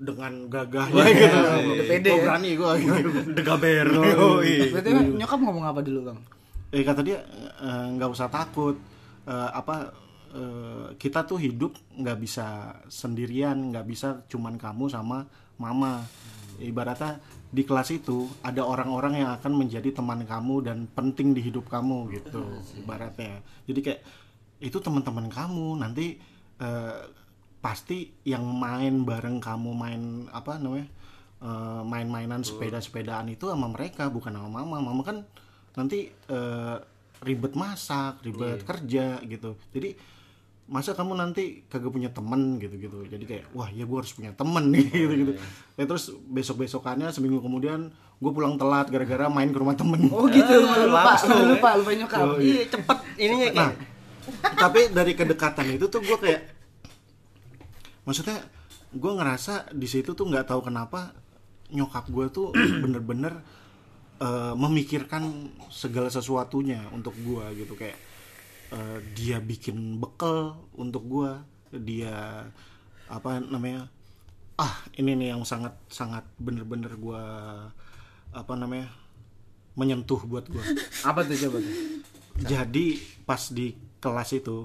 dengan gagahnya gitu. udah pede Gua ya. berani gue gitu. Degaber. berarti emang nyokap ngomong apa dulu bang? Eh kata dia eh, nggak usah takut. Eh, apa eh, kita tuh hidup nggak bisa sendirian nggak bisa cuman kamu sama mama. Ibaratnya di kelas itu ada orang-orang yang akan menjadi teman kamu dan penting di hidup kamu gitu ibaratnya. Jadi kayak itu teman-teman kamu nanti eh, pasti yang main bareng kamu main apa namanya eh, main-mainan sepeda-sepedaan itu sama mereka bukan sama mama. Mama kan nanti eh, ribet masak ribet kerja gitu. Jadi masa kamu nanti kagak punya temen gitu gitu jadi kayak wah ya gue harus punya temen nih gitu gitu ya terus besok besokannya seminggu kemudian gue pulang telat gara-gara main ke rumah temen. Oh gitu. Lupa lupa lupa nyokap. Iya cepet ininya kayak. nah tapi dari kedekatan itu tuh gue kayak maksudnya gue ngerasa di situ tuh nggak tahu kenapa nyokap gue tuh bener-bener eh, memikirkan segala sesuatunya untuk gue gitu. Kayak eh, dia bikin bekal untuk gue dia apa namanya ah ini nih yang sangat sangat bener-bener gue apa namanya menyentuh buat gue apa tuh coba tuh? Jadi pas di kelas itu,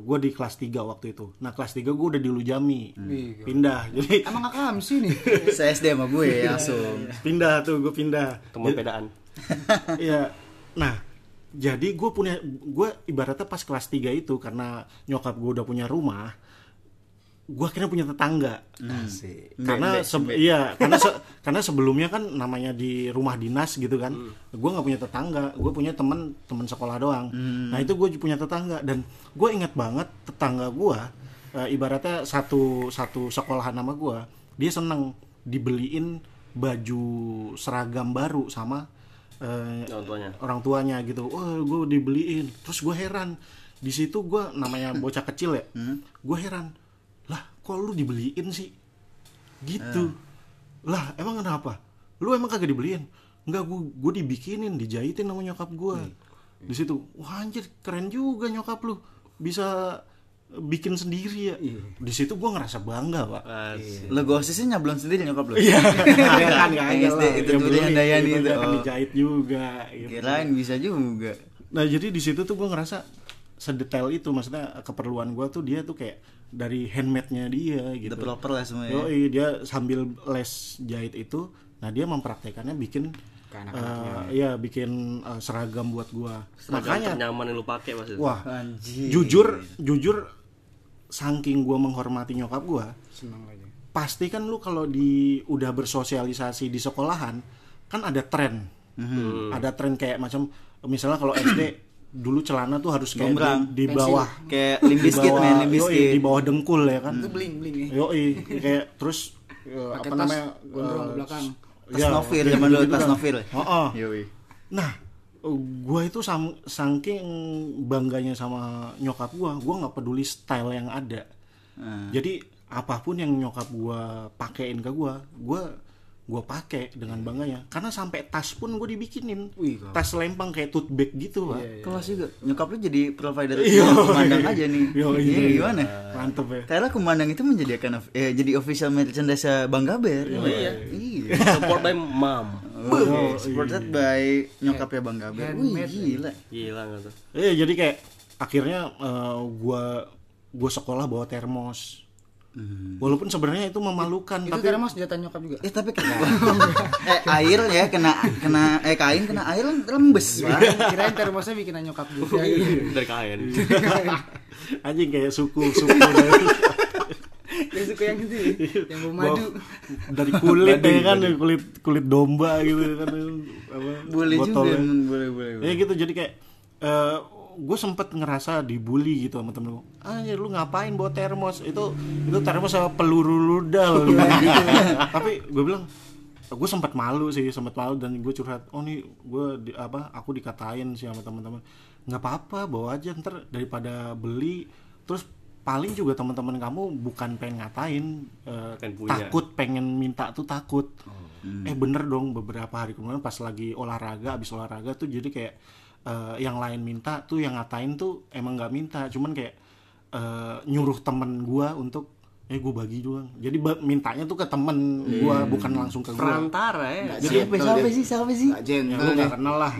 gue di kelas 3 waktu itu. Nah kelas 3 gue udah di Lujami, Wih, pindah. Jadi emang kakak sih nih Saya SD sama gue langsung. pindah tuh gue pindah. Teman pedaan. Iya. Nah jadi gue punya, gue ibaratnya pas kelas 3 itu karena nyokap gue udah punya rumah, gue akhirnya punya tetangga. Asik. karena se- iya karena se- karena sebelumnya kan namanya di rumah dinas gitu kan Hmm. gue nggak punya tetangga gue punya teman teman sekolah doang Hmm. nah itu gue punya tetangga dan gue ingat banget tetangga gue eh, ibaratnya satu satu sekolahan nama gue dia seneng dibeliin baju seragam baru sama eh, Orang tuanya. orang tuanya gitu wah gue dibeliin terus gue heran di situ gue namanya bocah kecil ya gue heran kok lu dibeliin sih gitu lah emang kenapa lu emang kagak dibeliin Enggak gue gue dibikinin dijahitin sama nyokap gue di situ wah anjir keren juga nyokap lu bisa bikin sendiri ya di situ gue ngerasa bangga pak Asik. Lo gosisnya nyablon sendiri nyokap lo. iya kan Yang kagak SD lah. itu Yang tulisan beli, Dayani itu. kan Oh. dijahit juga gitu. Kirain bisa juga. Nah jadi di situ tuh gue ngerasa sedetail itu maksudnya keperluan gue tuh dia tuh kayak dari handmade-nya dia gitu. Udah proper lah semua ya. Yoi, dia sambil les jahit itu, nah dia mempraktekannya bikin Ke anak-anaknya. eh, iya bikin eh, seragam buat gue. Seragam Makanya ternyaman yang lu pakai itu. wah Anjir. jujur jujur saking gue menghormati nyokap gue, seneng aja pasti kan lu kalau di udah bersosialisasi di sekolahan kan ada tren Mhm. ada tren kayak macam misalnya kalau SD dulu celana tuh harus kayak Gombrang. di, di bawah Kayak limbiskit di bawah- men, limbiskit. di bawah dengkul ya kan itu bling bling ya yoi kayak terus eh, apa tas namanya gondrong ke eh, belakang. Tas ya, novir kayak zaman dulu gitu tas kan. novir. Heeh. Yoi. Nah, gue itu sam saking bangganya sama nyokap gue, gue nggak peduli style yang ada. Ah. Jadi apa pun yang nyokap gue pakein ke gue, gue gue pakai dengan bangganya. Karena sampai tas pun gue dibikinin. Wih, tas lempang kayak tote bag gitu, pak. Kelas juga. Nyokap lu jadi provider Iya. kumandang aja nih. Iya, Iya, iya. gimana? Mantep ya. Karena kumandang itu menjadikan eh, jadi official merchandise Bang Gaber. iya. Iya. Support by mom. Oh, supported by nyokapnya Bang Gaber. Wih, Handmade. gila. Gila nggak tuh? Eh jadi kayak akhirnya eh, gua gua sekolah bawa termos. Walaupun sebenarnya itu memalukan Itu tapi termos jatah nyokap juga. Eh tapi kena eh air ya kena kena eh kain kena air rembes, Pak. Kirain termosnya bikinan nyokap juga. Dari kain. anjing kayak suku-suku dari, Yang suka yang itu, ya, yang bau madu. dari kulit ya kan kulit kulit domba gitu kan apa Boleh juga, botolnya. men. boleh boleh. boleh. Ya gitu jadi kayak gue sempet ngerasa dibully gitu sama temen gue Anjir lu ngapain bawa termos? Itu itu termos sama peluru rudal gitu. Tapi gue bilang gue sempat malu sih sempat malu dan gue curhat oh nih gue di, apa aku dikatain sih sama teman-teman nggak apa-apa bawa aja ntar daripada beli. Terus paling juga teman-teman kamu bukan pengen ngatain eh, Pengen punya. takut pengen minta tuh takut. Eh bener dong beberapa hari kemudian pas lagi olahraga abis olahraga tuh jadi kayak eh, yang lain minta tuh yang ngatain tuh emang nggak minta cuman kayak eh, nyuruh temen gua untuk eh gue bagi doang jadi ba- mintanya tuh ke temen gua bukan langsung ke gua Perantara ya. siapa siapa sih siapa sih? Gak jen. ya lu nggak kenal lah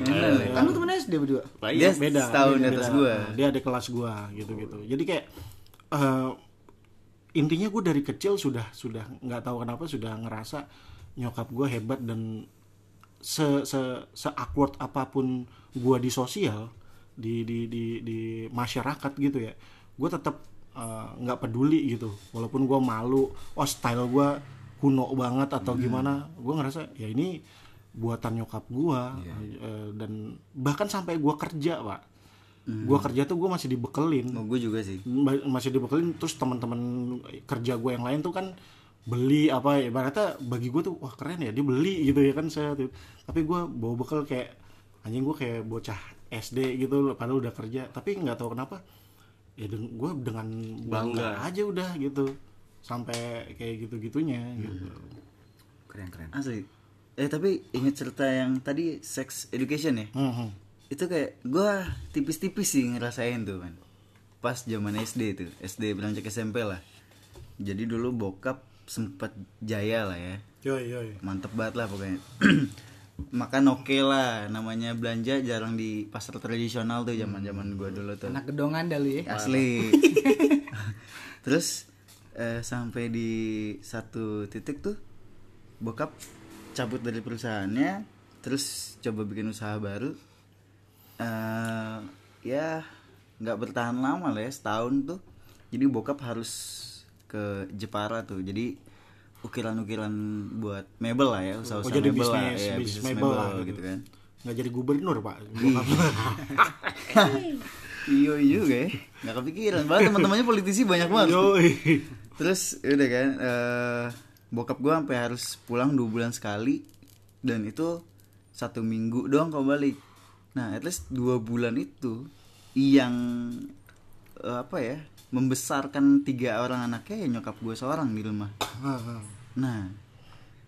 Kan lu temen SD berdua. Dia iya. beda setahun di atas beda. gua. dia ada kelas gua gitu gitu jadi kayak eh, intinya gue dari kecil sudah sudah nggak tahu kenapa sudah ngerasa nyokap gue hebat dan se se se awkward apa pun gua di sosial di di di di masyarakat gitu ya gue tetap eh, nggak peduli gitu. Walaupun gua malu oh style gua kuno banget atau gimana gue ngerasa ya ini buatan nyokap gua. Eh, dan bahkan sampai gua kerja pak. Gua kerja tuh gua masih dibekelin. Oh, gue juga sih. Ma- masih dibekelin terus teman-teman kerja gue yang lain tuh kan beli apa ya ibaratnya bagi gue tuh wah keren ya dia beli gitu ya kan saya tuh. Tapi gue bawa bekal kayak anjing gue kayak bocah SD gitu padahal udah kerja tapi nggak tahu kenapa ya gue dengan bangga aja udah gitu sampai kayak gitu gitunya gitu Keren keren. Asli. Eh tapi inget cerita yang tadi sex education ya? Mhm. Itu kayak gua tipis-tipis sih ngerasain tuh kan. Pas zaman SD tuh, SD beranjak SMP lah. Jadi dulu bokap sempet jaya lah ya. yoi yoi Mantep banget lah pokoknya. Makan oke lah, namanya belanja jarang di pasar tradisional tuh zaman-zaman gua dulu tuh. Anak gedongan dah lu ya. Asli. Terus eh, sampai di satu titik tuh bokap cabut dari perusahaannya, terus coba bikin usaha baru. eh ya nggak bertahan lama lah ya setahun tuh. Jadi bokap harus ke Jepara tuh. Jadi ukiran-ukiran buat mebel lah ya, usaha-usaha Oh, jadi mebel lah, ya, bisnis mebel mebel, lah gitu. gitu. kan. nggak jadi gubernur pak Iya juga ya, nggak kepikiran. Bahkan teman-temannya politisi banyak banget. yoi terus udah kan eh, bokap gue sampai harus pulang dua bulan sekali dan itu satu minggu doang kau balik nah at least dua bulan itu yang eh, apa ya membesarkan tiga orang anaknya ya nyokap gue seorang di rumah. Nah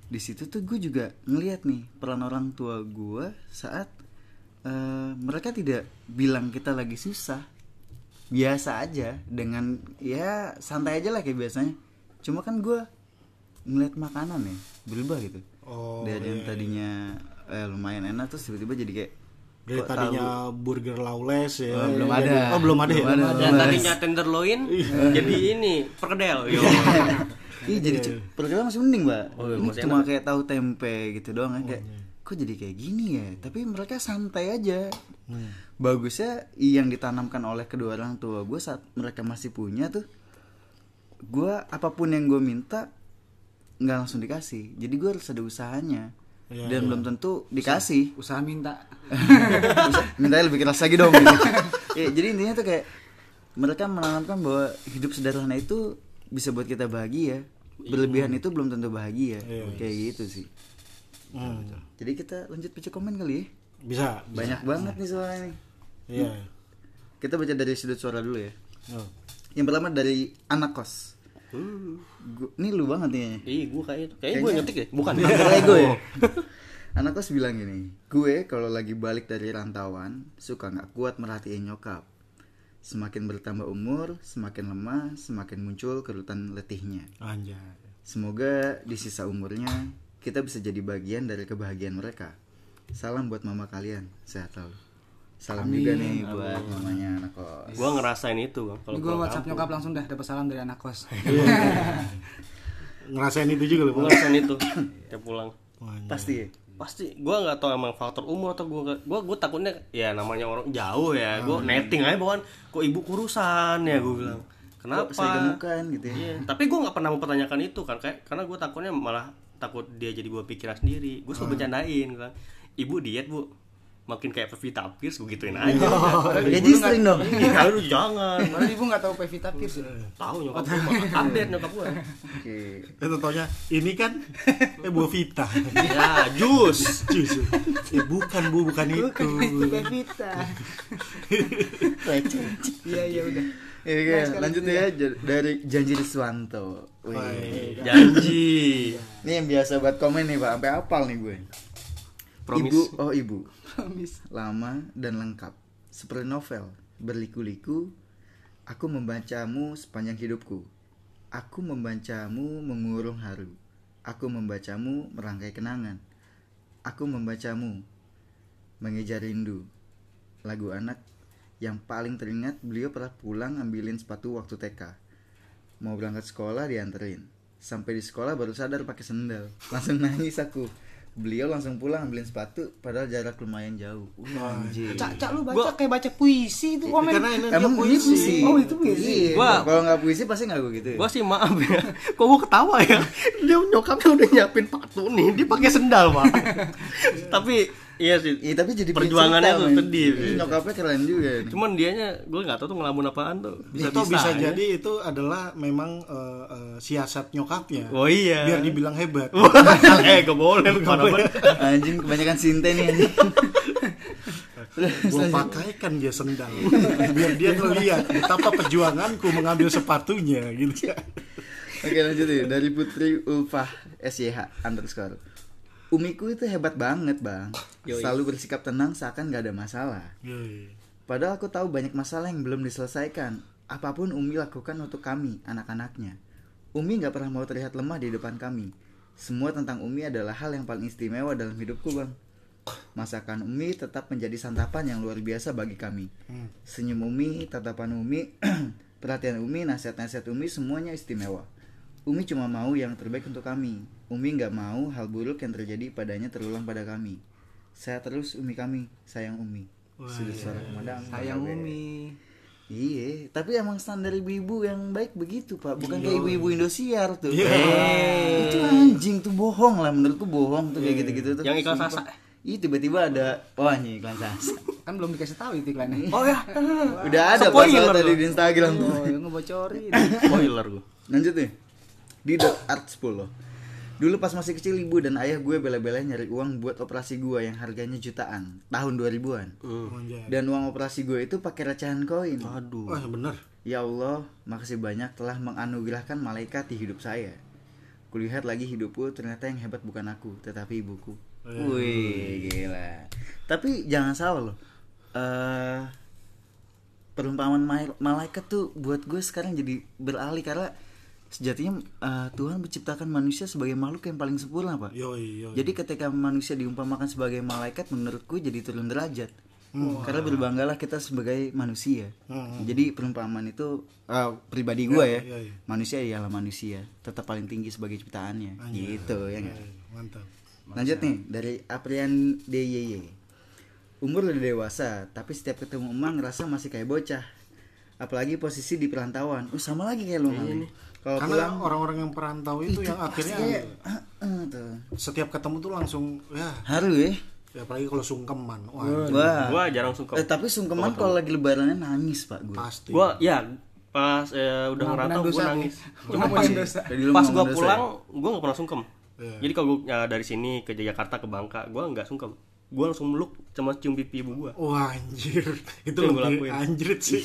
di situ tuh gue juga ngeliat nih peran orang tua gue saat eh, mereka tidak bilang kita lagi susah. Biasa aja dengan ya santai aja lah kayak biasanya. Cuma kan gue ngeliat makanan ya berubah gitu. Oh, dari yang tadinya eh, lumayan enak terus tiba-tiba jadi kayak dari kok tadinya burger lawless ya Oh, belum Jadi- ada. oh belum ada ya Belum ada. Yang tadinya tenderloin jadi ini perkedel. Yo. Iya jadi Iya. yeah. perkara masih mending mbak. Oh, iya, Ini cuma kayak tahu tempe gitu doang kan kayak kok jadi kayak gini ya. Tapi mereka santai aja. Bagusnya yang ditanamkan oleh kedua orang tua gue saat mereka masih punya tuh, gue apa pun yang gue minta nggak langsung dikasih. Jadi gue harus ada usahanya. Iya, Dan belum tentu dikasih. Usaha minta. Mintanya lebih keras lagi dong. gitu. Ya, jadi intinya tuh kayak mereka menanamkan bahwa hidup sederhana itu bisa buat kita bahagia. Berlebihan itu belum tentu bahagia. Iya. Kayak gitu sih. Hmm. Jadi kita lanjut baca komen kali ya. bisa Banyak banget nih soalnya nih. iya Kita baca dari sudut suara dulu ya. Oh. Yang pertama dari anak kos. Gua- ini lu banget nih. Ih, gua kayak itu. Kayak gue ngetik ya? Bukan. Ego ya. Anak kos bilang gini, gue kalau lagi balik dari rantauan suka nggak kuat merhatiin nyokap. Semakin bertambah umur, semakin lemah, semakin muncul kerutan letihnya. anjay Semoga di sisa umurnya kita bisa jadi bagian dari kebahagiaan mereka. Salam buat mama kalian, sehat selalu. Salam juga nih buat mamanya anak kos. Gua ngerasain itu kalau gue pulang WhatsApp kampung. nyokap langsung dah dapat salam dari anak kos. ngerasain itu juga loh Gua ngerasain itu tiap pulang. Pasti ya? Pasti gua nggak tahu emang faktor umur atau gua nggak- gua gua takutnya ya namanya orang jauh ya. Gua netting aja bahkan kok ibu kurusan ya gua bilang. Kenapa? Kok saya gemukan gitu ya? Iya, tapi gue nggak pernah mempertanyakan itu kan kayak karena gue takutnya malah takut dia jadi gue pikiran sendiri gue selalu bercandain gue bilang, ibu diet bu makin kayak Pevita Pierce gue gituin aja Ya G-string dong. Iya, lu jangan Padahal ibu nggak tahu Pevita Pierce. ya. tahu nyokap gue mah update nyokap gue Oke. itu taunya ini kan eh buah vita ya jus Jus. eh bukan bu bukan itu Pevita. Iya iya udah. Ya, oke, lanjut ya j- dari Janji Riswanto. Wih. janji Ini yang biasa buat komen nih Pak, sampai apal nih gue. Promise. Ibu, oh ibu, Promis. lama dan lengkap. Seperti novel, berliku-liku, aku membacamu sepanjang hidupku. Aku membacamu mengurung haru. Aku membacamu merangkai kenangan. Aku membacamu mengejar rindu. Lagu anak yang paling teringat beliau pernah pulang ambilin sepatu waktu TK. Mau berangkat sekolah dianterin. Sampai di sekolah baru sadar pakai sendal. Langsung nangis aku. Beliau langsung pulang ambilin sepatu padahal jarak lumayan jauh. Wah, anjir. Cak cak lu baca kayak baca puisi itu komen. karena ini Emang ini puisi. Oh, itu puisi. Iya. Gua- Kalau nggak puisi pasti nggak gue gitu. ya. gue sih maaf ya kok gue ketawa ya dia nyokapnya udah nyiapin patu nih dia pakai sendal pak tapi iya sih Iya tapi jadi Perjuangannya tuh sedih. Iya, Nyokapnya keren juga nih. cuman dianya gue nggak tahu tuh ngelamun apaan tuh bisa itu bisa ya. jadi itu adalah memang eh, eh, siasat nyokapnya oh iya biar dibilang hebat eh gak boleh parah banget. Anjing kebanyakan sinte nih anjing. gue pakaikan dia sendal biar dia ngeliat betapa perjuanganku mengambil sepatunya gitu Oke lanjut ya dari Putri Ulfah SYH underscore. Umiku itu hebat banget bang. Selalu bersikap tenang seakan gak ada masalah. Yoi. Padahal aku tahu banyak masalah yang belum diselesaikan. Apa pun Umi lakukan untuk kami, anak-anaknya. Umi gak pernah mau terlihat lemah di depan kami. Semua tentang Umi adalah hal yang paling istimewa dalam hidupku, Bang. Masakan Umi tetap menjadi santapan yang luar biasa bagi kami. Senyum Umi, tatapan Umi, perhatian Umi, nasihat-nasihat Umi semuanya istimewa. Umi cuma mau yang terbaik untuk kami. Umi nggak mau hal buruk yang terjadi padanya terulang pada kami. Saya terus Umi kami, sayang Umi. Sudah suara pemadam. Sayang Umi. Iya, tapi emang standar ibu-ibu yang baik begitu pak, bukan kayak ibu-ibu Indosiar tuh. Iya. Eh, Itu anjing tuh bohong lah, menurutku bohong tuh kayak gitu-gitu tuh. Yang iklan. Sasa. Iya tiba-tiba ada, wah ini iklan sasa. Kan belum dikasih tahu itu iklannya. oh ya Udah ada pak Spoiler tadi di Instagram tuh. Oh, yang ngebocorin. spoiler gue Lanjut nih, di dot art 10 Dulu pas masih kecil ibu dan ayah gue bela-belain nyari uang buat operasi gue yang harganya jutaan tahun 2000-an. Anjay. Dan uang operasi gue itu pakai recehan koin. aduh wah bener Ya Allah, makasih banyak telah menganugerahkan malaikat di hidup saya. Kulihat lagi hidupku, ternyata yang hebat bukan aku, tetapi ibuku. Wih, gila. Tapi jangan salah loh. Eh perumpamaan ma- malaikat tuh buat gue sekarang jadi beralih karena sejatinya eh, Tuhan menciptakan manusia sebagai makhluk yang paling sempurna, Pak. yoi yoi Jadi ketika manusia diumpamakan sebagai malaikat menurutku jadi turun derajat. Karena berbanggalah kita sebagai manusia. Jadi perumpamaan itu eh, pribadi gue ya. iya, iya. Manusia ialah manusia, tetap paling tinggi sebagai ciptaannya. Gitu ya mantap Lanjut nih dari Aprian DYY. Umur udah dewasa, tapi setiap ketemu emang ngerasa masih kayak bocah. Apalagi posisi di perantauan. Oh, sama lagi kayak lu Mami. Kalau karena pulang orang-orang yang perantau itu yang akhirnya kayak tuh. setiap ketemu tuh langsung ya, Haru ya. ya apalagi kalau sungkeman wah Wah. gue jarang suka Eh tapi sungkeman kalau lagi lebarannya nangis pak gue. pasti gue ya pas eh, udah ngerantau gue dosa. nangis Cuma pas pas dosa pulang ya? gue nggak pernah sungkem Iya. jadi kalau gue dari sini ke Jakarta ke Bangka gue nggak sungkem gue langsung meluk sama cium pipi ibu gue Wah anjir itu yang gua lebih lakuin. anjrit sih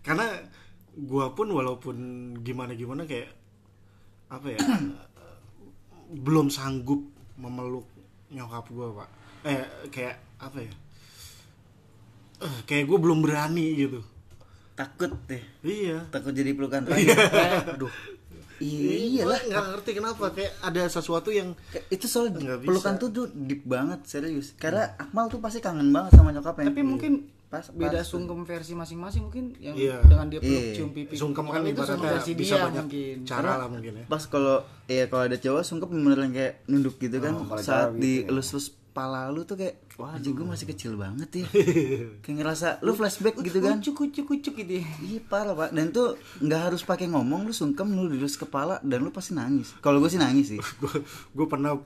karena gua pun walaupun gimana gimana kayak apa ya belum sanggup memeluk nyokap gua pak eh kayak apa ya Eh, kayak gue belum berani gitu Takut deh. iya Takut jadi pelukan terakhir. aduh Iya lah. Nggak ngerti kenapa kayak ada sesuatu yang itu soal bisa. pelukan tuh tuh deep banget serius. Karena Akmal tuh pasti kangen banget sama nyokapnya. Tapi mungkin Pas- beda pas- sungkem versi masing-masing mungkin yang Iya. dengan dia peluk Iya. cium pipi. sungkem kan itu sungkem ibaratnya versi bisa dia banyak mungkin. cara lah mungkin ya. pas kalau ya kalau ada cowok sungkep beneran kayak nunduk gitu kan kalau saat di gitu ya. elus-elus pala lu tuh kayak wah anjing gue masih kecil banget ya kayak ngerasa lu flashback gitu kan Kucuk kucuk kucuk gitu. ya. iya parah pak dan tuh nggak harus pakai ngomong lu sungkem lu dilus kepala dan lu pasti nangis kalau gue sih nangis sih gue pernah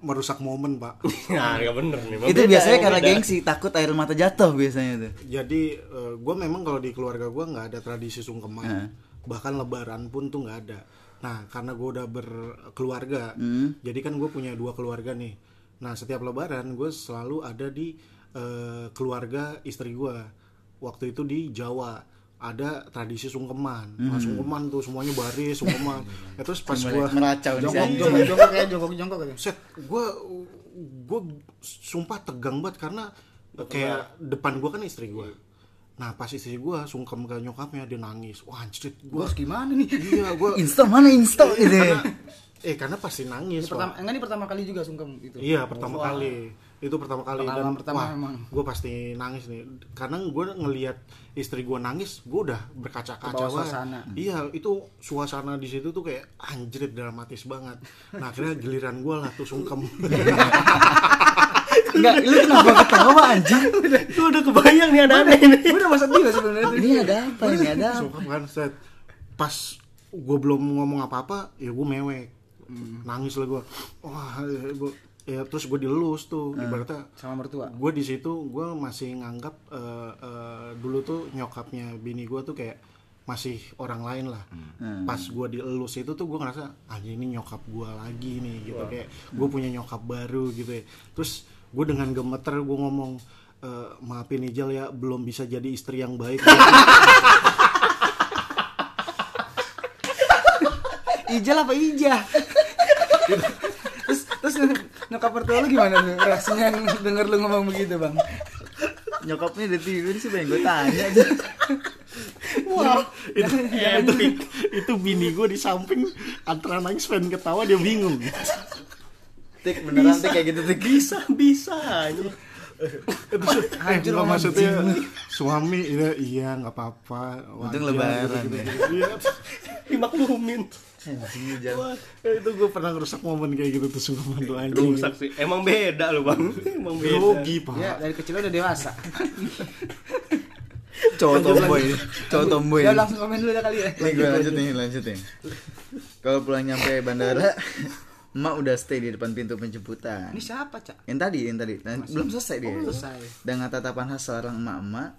merusak momen pak Nah, nggak bener nih. Itu beda, biasanya emang karena beda. gengsi takut air mata jatuh biasanya tuh jadi gue memang kalau di keluarga gue nggak ada tradisi sungkeman Heeh. bahkan lebaran pun tuh nggak ada nah karena gue udah berkeluarga Hmm. jadi kan gue punya dua keluarga nih nah setiap lebaran gue selalu ada di eh, keluarga istri gue waktu itu di Jawa ada tradisi sungkeman. Nah, sungkeman tuh semuanya baris sungkeman. Ya, terus pas gue meracau Jongkok jongkok jongkok kayak jongkok jongkok gitu. set. Gue gue sumpah tegang banget karena kayak depan gue kan istri gue nah pas istri gue sungkem ke nyokapnya dia nangis. Wah anjir gue Gua harus gimana nih? iya gue insta mana insta gitu karena eh karena pasti nangis pertama Wak. enggak ini pertama kali juga sungkem itu. iya pertama kali itu pertama kali Pengalaman dan pertama wah emang. gue pasti nangis nih. Karena gue ngelihat istri gue nangis gue udah berkaca-kaca suasana. iya itu suasana di situ tuh kayak anjrit dramatis banget. Nah akhirnya giliran gue lah tuh sungkem. Enggak lu kenapa ketawa anjing? Lu udah kebayang nih ada aneh ini. Gue udah masak juga sebenarnya tuh. ini ada apa ini? Ada apa sungkem kan set. Pas gue belum ngomong apa-apa ya gue mewek. Nangis lah gue wah gue ya terus gue dilus tuh ibaratnya Sama mertua. gue di situ gue masih nganggap eh, eh, dulu tuh nyokapnya bini gue tuh kayak masih orang lain lah. Pas gue dielus itu tuh gue ngerasa ah ini nyokap gue lagi nih gitu. Kayak gue punya nyokap baru gitu ya. Terus gue dengan gemeter gue ngomong "Eh, maafin Ijal ya belum bisa jadi istri yang baik. Ijal apa Ija? Nyokap mertua lu gimana tuh reaksinya denger lu ngomong begitu bang? nyokapnya udah tidur sih pengen gue tanya aja Wah, itu, itu, itu bini gue di samping antara nangis pengen ketawa dia bingung. tik beneran tik kayak gitu tik Bisa, bisa aja. itu Anjir, nggak Om, maksudnya suami iya iya nggak apa-apa. Untung lebaran ya. Iya. Dimaklumin. Anjing Wah, itu gue pernah ngerusak momen kayak gitu tuh sungguh tuh anjing. Rusak sih. Emang beda lu, Bang. Emang beda. Grogi pak. Ya dari kecil udah dewasa. cowok tomboy cowok tomboy Ya langsung komen dulu ya kali ya. nih gue lanjut nih lanjut nih kalau pulang nyampe bandara emak udah stay di depan pintu penjemputan Ini siapa cak? yang tadi yang tadi Dan belum selesai dia Oh, selesai. dengan tatapan khas seorang emak-emak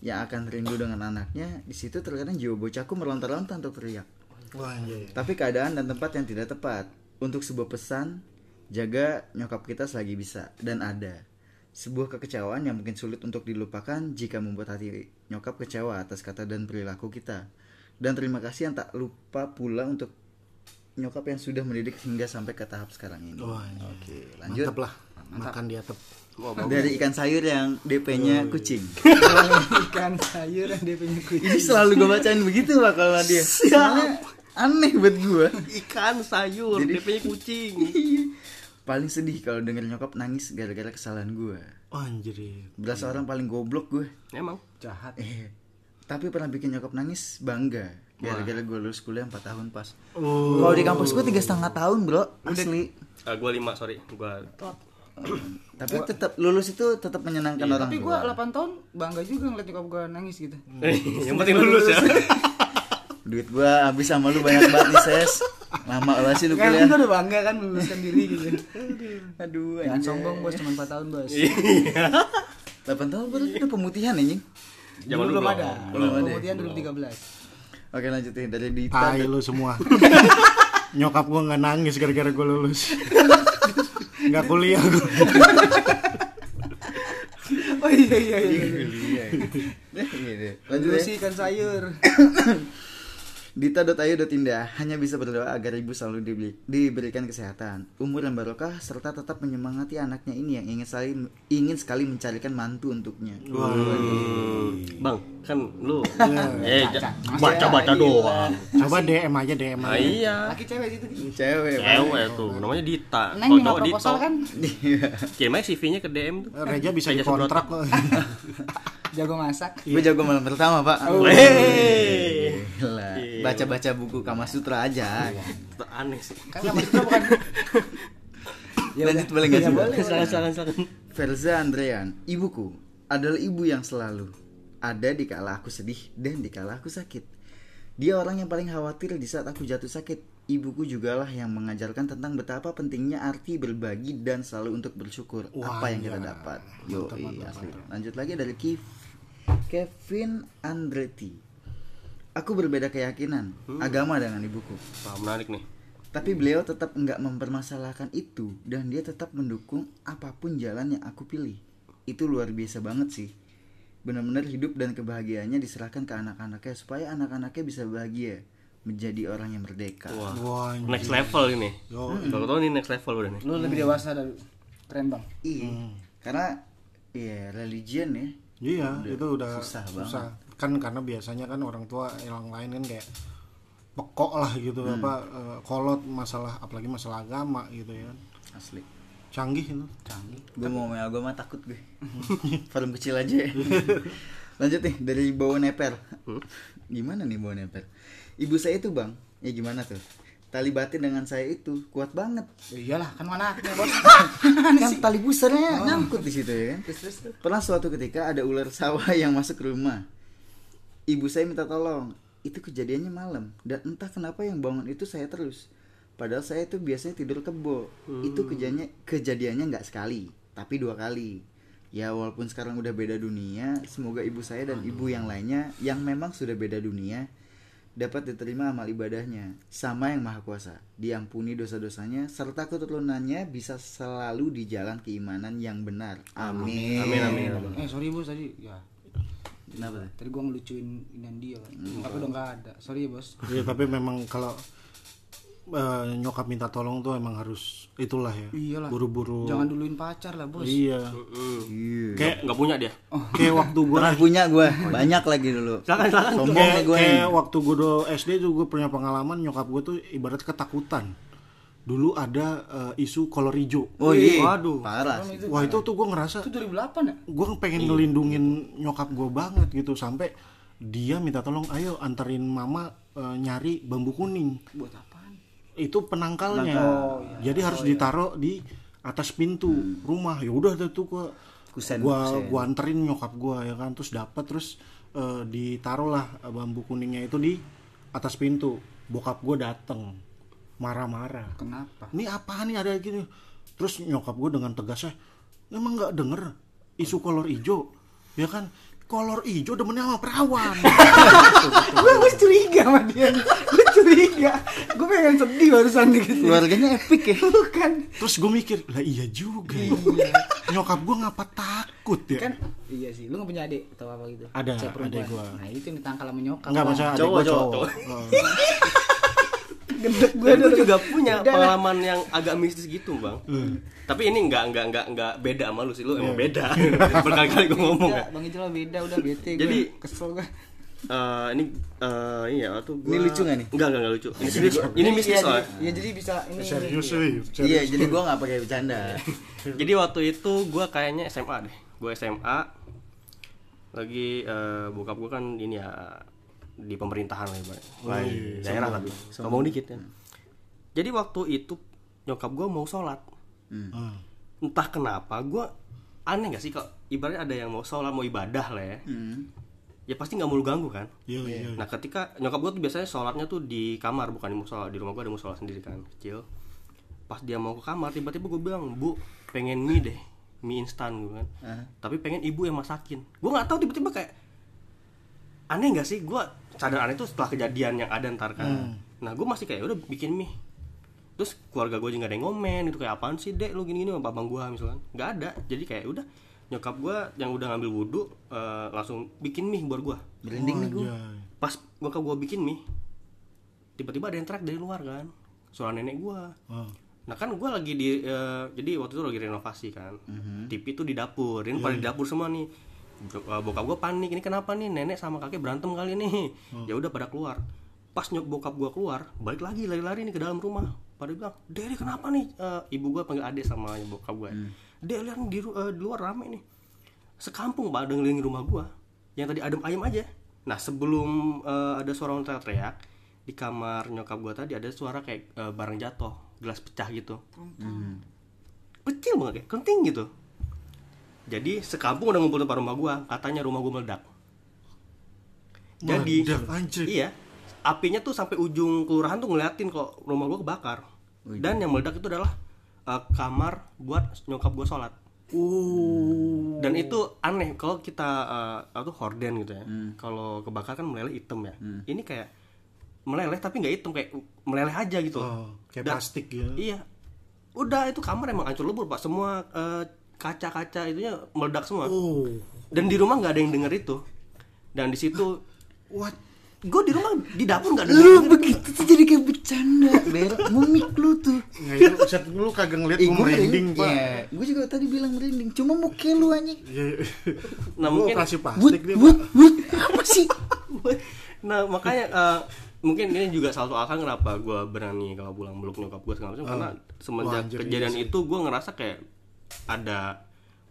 yang akan rindu dengan anaknya di situ terkadang jiwa bocahku melontar-lontar untuk teriak Wah anjing. tapi keadaan dan tempat yang tidak tepat. Untuk sebuah pesan jaga nyokap kita selagi bisa. Dan ada sebuah kekecewaan yang mungkin sulit untuk dilupakan jika membuat hati nyokap kecewa atas kata dan perilaku kita. Dan terima kasih yang tak lupa pula untuk nyokap yang sudah mendidik hingga sampai ke tahap sekarang ini. Wah, anjing. oke lanjut. Mantap lah. Makan di atap. dari ikan sayur yang DP-nya kucing. Ikan sayur yang dia punya kucing. ini selalu gue bacain begitu pak kalau dia. Soalnya aneh buat gue Ikan, sayur, Jadi- DP-nya kucing. paling sedih kalau denger nyokap nangis gara-gara kesalahan gue Anjir. berasa orang paling goblok gue Emang. Jahat. eh tapi pernah bikin nyokap nangis bangga gara-gara gue lulus kuliah 4 tahun pas Oh. kalau di kampus gue tiga setengah tahun bro asli Ah, gua lima, sorry. Gua tapi tetap lulus itu tetap menyenangkan orang Tapi gua 8 tahun bangga juga ngeliat nyokap gua nangis gitu. yang penting lulus ya. Duit gue habis sama lu banyak banget nih ses lama lah sih lu Kan kuliah gua udah bangga kan meluluskan diri gitu. aduh Jangan sombong bos cuma 4 tahun bos. 8 tahun baru udah pemutihan anjing Zaman Dulu dulu belum ada. Belum ada. Kemudian 2013. oke lanjutin dari Dita Tai lu semua. Nyokap gue nggak nangis gara-gara gue lulus. Nggak kuliah gue. Oh iya iya iya. Iya. Iya lanjut ya. sih ikan sayur. Dita.ayu.indah hanya bisa berdoa agar ibu selalu dibeli- diberikan kesehatan, umur yang barokah serta tetap menyemangati anaknya ini yang ingin sekali ingin sekali mencarikan mantu untuknya. Bang, kan lu eh baca-baca doang. Coba DM aja DM Ah, aja. iya. laki cewek itu Cewek. Cewek tuh, namanya Dita. neng Kalau proposal kan Kirim aja CV-nya ke DM tuh. Reja bisa Reja dikontrak kok. jago masak Gue jago malam pertama pak. Hei. Gila. Baca-baca buku Kama Sutra aja. Aneh sih. kan sama itu bukan Lanjut boleh nggak sih? Bang? Silakan silakan silakan. Verza Andrean, ibuku adalah ibu yang selalu ada di kala aku sedih dan di kala aku sakit. Dia orang yang paling khawatir di saat aku jatuh sakit. Ibuku jugalah yang mengajarkan tentang betapa pentingnya arti berbagi dan selalu untuk bersyukur apa yang kita dapat. Yo, asli. Lanjut lagi dari Kev Kevin Andretti. Aku berbeda keyakinan, agama dengan ibuku. Wah, menarik nih. Tapi beliau tetap enggak mempermasalahkan itu dan dia tetap mendukung apa pun jalan yang aku pilih. Itu luar biasa banget sih. Benar-benar hidup dan kebahagiaannya diserahkan ke anak-anaknya supaya anak-anaknya bisa bahagia menjadi orang yang merdeka. Wah, Wah, next level ini. Yo. Kalau tau ini next level udah nih. lu lebih dewasa dari keren bang Iya. Karena ya religion ya. Iya, itu udah susah susah, Kan karena biasanya kan orang tua yang lain kan kayak pekok lah gitu apa eh, kolot masalah apalagi masalah agama gitu ya. Asli. Canggih itu. Canggih. Gue mau main agama takut gue. Film kecil aja ya. Lanjut nih dari bawah neper. Gimana nih bawah neper? Ibu saya itu bang, ya gimana tuh? Tali batin dengan saya itu kuat banget. Ya iyalah kan mana anaknya bos kan tali busarnya nyangkut di situ ya kan. Pernah suatu ketika ada ular sawah yang masuk ke rumah. Ibu saya minta tolong. Itu kejadiannya malam dan entah kenapa yang bangun itu saya terus. Padahal saya itu biasanya tidur kebo. Itu kejadiannya kejadiannya nggak sekali, tapi dua kali. Ya walaupun sekarang udah beda dunia, semoga ibu saya dan ibu yang lainnya yang memang sudah beda dunia dapat diterima amal ibadahnya sama yang maha kuasa diampuni dosa-dosanya serta keturunannya bisa selalu di jalan keimanan yang benar amin Amin amin. amin. eh sorry bos tadi ya kenapa tadi gua ngelucuin inian dia kan tapi udah nggak ada sorry ya bos Iya, tapi memang kalau eh, nyokap minta tolong tuh emang harus itulah ya. iyalah Buru-buru. jangan duluin pacar lah bos Iya. iya Kayak Nggak punya dia. kayak waktu gue pernah punya gue banyak lagi dulu Silakan silakan. sombong kayak, gue kayak waktu gue do SD tuh gue punya pengalaman nyokap gue tuh ibarat ketakutan. Dulu ada eh, isu kolor hijau. oh iya. Waduh. parah sih. Wah itu tuh gue ngerasa itu 2008 ya? gue pengen ngelindungin nyokap gue banget gitu sampai dia minta tolong ayo anterin mama eh, nyari bambu kuning. Buat apaan? Itu penangkalnya. Jadi harus ditaruh di atas pintu rumah. Ya udah tuh gua Kusen, gua kusen. gua anterin nyokap gua ya kan? Terus dapat terus eh, ditaruh lah bambu kuningnya itu di atas pintu. Bokap gua dateng marah-marah. Kenapa? Ini apaan nih ada gini? Terus nyokap gue dengan tegasnya emang nggak denger isu kolor ijo ya kan? Kolor ijo demennya sama perawan. Gue gue curiga sama dia gue curiga. Gue pengen sedih barusan gitu. Keluarganya epic ya? Bukan. Terus gue mikir lah iya juga ya. nyokap gue ngapa takut ya? Kan iya sih. Lu nggak punya adik atau apa gitu? Ada, adik gua. nah itu yang ditangkal sama nyokap. Enggak Bang. masa adik gue cowok. cowok. Gendek gue Gue juga punya Udah pengalaman yang agak mistis gitu bang. Tapi ini nggak nggak nggak nggak beda sama lu sih lu emang beda. Berkali-kali gue ngomong kan. bang mah beda udah bete gue Jadi- kesel gue Eh, ini eh, ini ya tuh gua... Ini lucu nggak nih? Enggak enggak enggak lucu. Ini serius. ini mistis iya, soalnya. jadi, iya jadi bisa ini serius sih iya jadi gue nggak pakai bercanda Jadi waktu itu gue kayaknya SMA deh. Gue SMA lagi eh, bokap gue kan ini ya di pemerintahan lah ibaratnya. Di daerah lah. Ngomong dikit ya. Jadi waktu itu nyokap gue mau sholat. Hmm. Entah kenapa gue aneh gak sih kok ibaratnya ada yang mau sholat mau ibadah lah ya. Hmm. Ya pasti nggak mau lu ganggu kan. Iya iya. Nah ketika nyokap gue tuh biasanya sholatnya tuh di kamar bukan di musola di rumah gue ada musola sendiri kan kecil. Pas dia mau ke kamar tiba-tiba gue bilang bu pengen mie deh mie instan gue kan. Ah. Tapi pengen ibu yang masakin. Gue nggak tahu tiba-tiba kayak aneh gak sih gue sadar aneh tuh setelah kejadian yang ada ntar kan. Nah gue masih kayak udah bikin mie. Terus keluarga gue juga ada yang ngomen itu kayak apaan sih dek lu gini-gini sama abang gue misalkan. Gak ada. Jadi kayak udah nyokap gue yang udah ngambil wudhu eh, langsung bikin mie buat gue Merinding nih gue Iya. pas bokap gue bikin mie tiba-tiba ada yang teriak dari luar kan suara nenek gua Oh. Nah kan gue lagi di eh, jadi waktu itu lagi renovasi kan. TV tuh di dapur. Ini pada di dapur semua nih. Eh, Bokap gue panik. Ini kenapa nih nenek sama kakek berantem kali nih. Ya udah pada keluar. Pas nyok bokap gue keluar, balik lagi lari-lari nih ke dalam rumah. Pada bilang, "Dede kenapa nih?" Eh, ibu gue panggil adek sama bokap gue. "Dek, lihat nih di, ru- eh, di luar rame nih." Sekampung pada ngelilingi rumah gue. Yang tadi adem ayam aja. Nah, sebelum eh, ada suara orang teriak-teriak, di kamar nyokap gue tadi ada suara kayak eh, barang jatuh, gelas pecah gitu kecil banget kayak kenting gitu jadi sekampung udah ngumpul depan rumah gua katanya rumah gua meledak jadi Meledak, anjir. iya apinya tuh sampai ujung kelurahan tuh ngeliatin kok rumah gua kebakar dan yang meledak itu adalah eh, kamar buat nyokap gua sholat Uh. dan itu aneh kalau kita apa tuh horden gitu ya kalau kebakar kan meleleh hitam ya ini kayak meleleh tapi nggak hitam kayak meleleh aja gitu Oh, kayak Dan- plastik gitu. Iya. Udah itu kamar emang hancur lebur, Pak. Semua eh, kaca-kaca itunya meledak semua. Oh. Dan di rumah nggak ada yang denger itu. Dan di situ What? gue di rumah di dapur nggak denger. Lu begitu tuh jadi kayak bercanda, Ber. Mumik lu tuh. Nggak itu set lu kagak ngeliat gue merinding, Pak. Iya, gue juga tadi bilang merinding. Cuma muka lu anjing. Iya. Nah, mungkin- operasi Wut, plastik dia, wut, wut. Apa sih? nah makanya eh, mungkin ini juga salah satu alasan kenapa gue berani kalau pulang meluk nyokap gue segala macam karena semenjak Wah, kejadian iya itu gue ngerasa kayak ada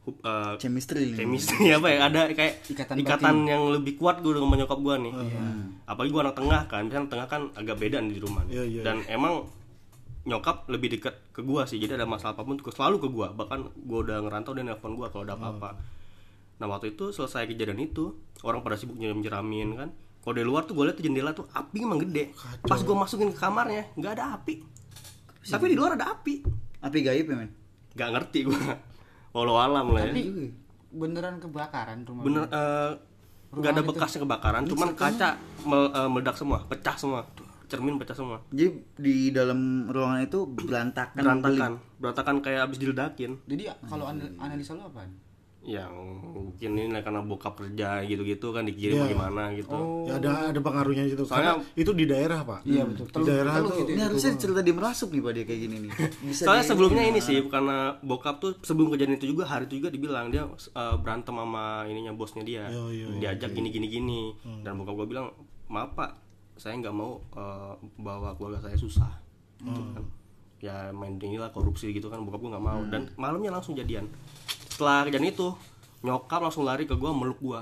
eh, Chemistry. chemistry apa ya ada kayak Ikatan ikatan, yang lebih kuat gue dengan nyokap gue nih. Apalagi gue anak tengah kan anak tengah kan agak beda nih di rumah nih. Iya, iya, dan emang nyokap lebih dekat ke gue sih jadi ada masalah apa pun tuh selalu ke gue bahkan gue udah ngerantau dan nelpon gue kalau ada apa-apa. Nah waktu itu selesai kejadian itu orang pada sibuk nyiram nyiramin kan. Kalau dari luar tuh gue lihat tuh jendela tuh api emang gede. Pas gue masukin ke kamarnya nggak ada api. Tapi di luar ada api. Api gaib ya, men? Nggak ngerti gue walau alam lah ya. Tapi beneran kebakaran rumah. bener eh, nggak ada bekasnya kebakaran cuman kaca mel- eh, meledak semua pecah semua. Cermin pecah semua. Jadi di dalam ruangan itu berantakan. berantakan. berantakan kayak abis diledakin. Jadi kalau anal- analisa lu apaan? Yang mungkin ini karena bokap kerja gitu-gitu kan dikirim bagaimana gitu. Ya ada ada pengaruhnya gitu. Soalnya- Karena itu di daerah, Pak. Iya betul. Di daerah tuh Ini harusnya cerita di merasuk nih Pak dia kayak gini nih. Bisa soalnya di- sebelumnya ini sih karena bokap tuh sebelum kejadian itu juga hari itu juga dibilang dia eh, berantem sama ininya bosnya dia. Yo, yo, diajak gini gini gini. Dan bokap gue bilang maaf pak saya nggak mau eh, bawa keluarga saya susah. Gitu kan. Ya main inilah korupsi gitu kan bokap gue nggak mau dan malamnya langsung jadian setelah kejadian itu nyokap langsung lari ke gue meluk gue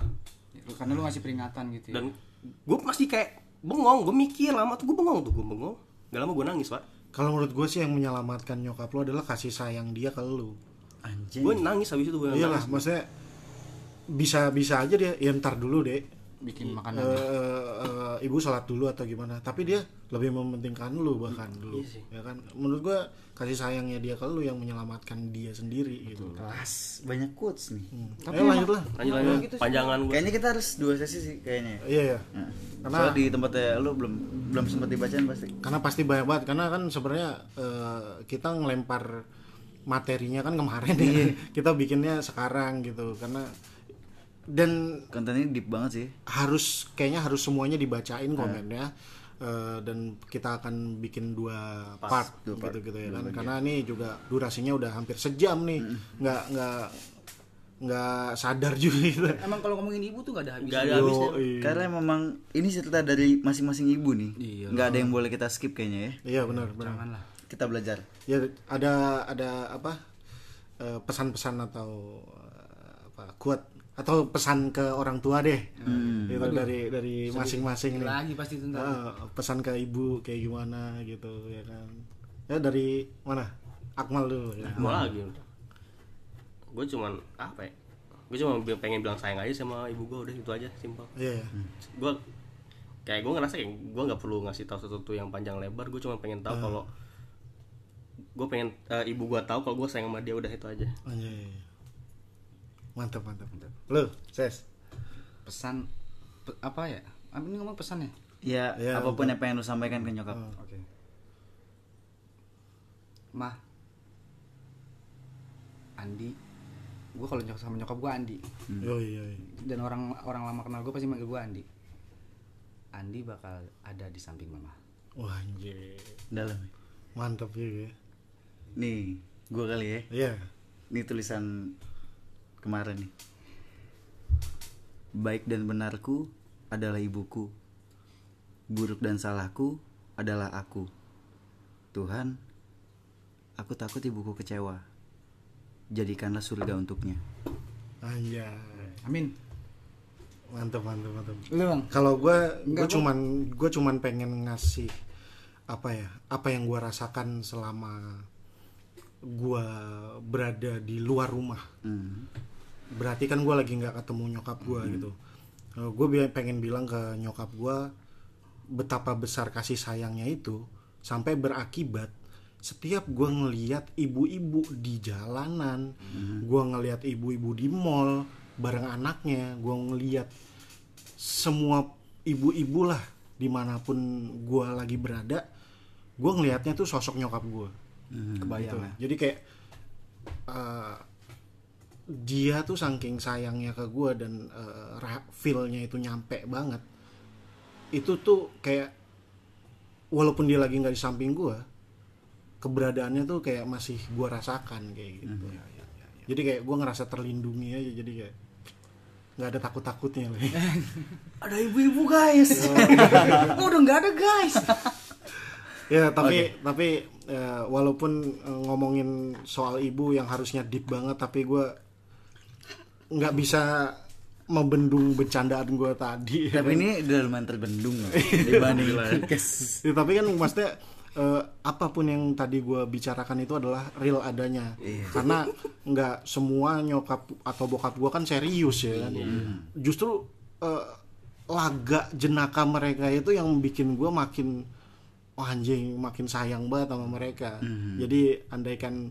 Karena lu ngasih peringatan gitu ya. dan gue masih kayak bengong gue mikir lama tuh gue bengong tuh gue bengong gak lama gue nangis pak kalau menurut gue sih yang menyelamatkan nyokap lu adalah kasih sayang dia ke lu. Anjing. gue nangis habis itu gue Iyalah, maksudnya bisa bisa aja dia ya ntar dulu deh. Bikin makanan. eh, ibu sholat dulu atau gimana? Tapi dia lebih mementingkan lu bahkan. Dulu ya kan? Menurut gua kasih sayangnya dia ke lu yang menyelamatkan dia sendiri gitu. Kelas. Banyak quotes nih. tapi lanjut lah. Lanjut lanjut. Panjangan gue Kayaknya kita harus dua sesi sih kayaknya. iya ya Nah, Karena- soalnya di tempatnya lu belum belum sempat dibacain pasti. karena pasti banyak banget. Karena kan sebenarnya eh, kita ngelempar materinya kan kemarin ya. Kita bikinnya sekarang gitu. Karena dan Kontennya deep banget sih. harus kayaknya harus semuanya dibacain komennya Eh, dan kita akan bikin dua part, gitu gitu ya kan karena ini juga durasinya udah hampir sejam nih nggak nggak nggak sadar juga gitu Emang kalau ngomongin ibu tuh gak ada habisnya. Gak ada habisnya Yoi. Karena memang ini cerita dari masing-masing ibu nih. Iya. Nggak ada yang boleh kita skip kayaknya ya. iya benar benar. Kita belajar. ya ada ada apa eh, pesan-pesan atau eh, apa quote atau pesan ke orang tua deh. Gitu dari dari masing-masing nih. Lagi pasti ntar. Eh, pesan ke ibu kayak gimana gitu ya kan. Ya dari mana? Akmal dulu ya. Mau lagi. Gue cuman apa ya? Gue cuma pengen bilang sayang aja sama ibu gue udah itu aja simpel. Iya ya. gue kayak gue ngerasa kayak gue nggak perlu ngasih tahu sesuatu yang panjang lebar gue cuma pengen tahu kalau gue pengen eh, ibu gue tahu kalau gue sayang sama dia udah itu aja. Anjay. Mantap mantap mantap lu ses Pesan pe- apa ya? Apa ini ngomong pesan ya? Ya, apa pun yang pengen lu sampaikan ke nyokap. Oke. Mah. Andi. Gue kalau nyokap sama nyokap gue Andi. yoi yoi Dan orang orang lama kenal gue pasti manggil gue Andi. Andi bakal ada di samping mama. wah anjir dalam mantap juga ya. nih gue kali ya iya ini tulisan kemarin nih. Baik dan benarku adalah ibuku. Buruk dan salahku adalah aku. Tuhan aku takut ibuku kecewa. Jadikanlah surga untuknya. Anjay. Amin. Mantap mantap mantap. Lu bang? Kalau gue gue cuman gue cuman pengen ngasih apa ya apa yang gue rasakan selama gue berada di luar rumah. Hmm. Berarti kan gue lagi nggak ketemu nyokap gue gitu. Gue pengen bilang ke nyokap gue betapa besar kasih sayangnya itu sampai berakibat setiap gue ngeliat ibu-ibu di jalanan gue ngeliat ibu-ibu di mall bareng anaknya gue ngeliat semua ibu-ibu lah di mana pun gue lagi berada gue ngelihatnya tuh sosok nyokap gue kebayang ya. Jadi kayak eh, dia tuh saking sayangnya ke gue dan ra- feel-nya itu nyampe banget itu tuh kayak walaupun dia lagi nggak di samping gue keberadaannya tuh kayak masih gue rasakan kayak gitu. Jadi kayak gue ngerasa terlindungi aja jadi kayak nggak ada takut takutnya lagi. Ada ibu-ibu guys. Oh. Udah nggak ada guys. Ya tapi tapi eh, walaupun eh, ngomongin soal ibu yang harusnya deep banget tapi gue nggak bisa membendung bercandaan gue tadi. Tapi ini udah lumayan terbendung loh dibanding podcast Ya, tapi kan maksudnya eh, apa pun yang tadi gue bicarakan itu adalah real adanya. Karena nggak semua nyokap atau bokap gue kan serius ya kan. Justru eh, laga jenaka mereka itu yang bikin gue makin wah anjing makin sayang banget sama mereka. Jadi andaikan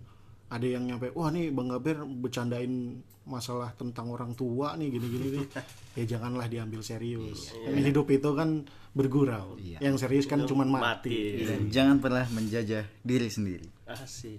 ada yang nyampe wah nih bang Gaber bercandain masalah tentang orang tua nih gini-gini nih. Ya janganlah diambil serius. Hidup itu kan bergurau. Yang serius kan cuman mati. mati. Dan jangan pernah menjajah diri sendiri. Asik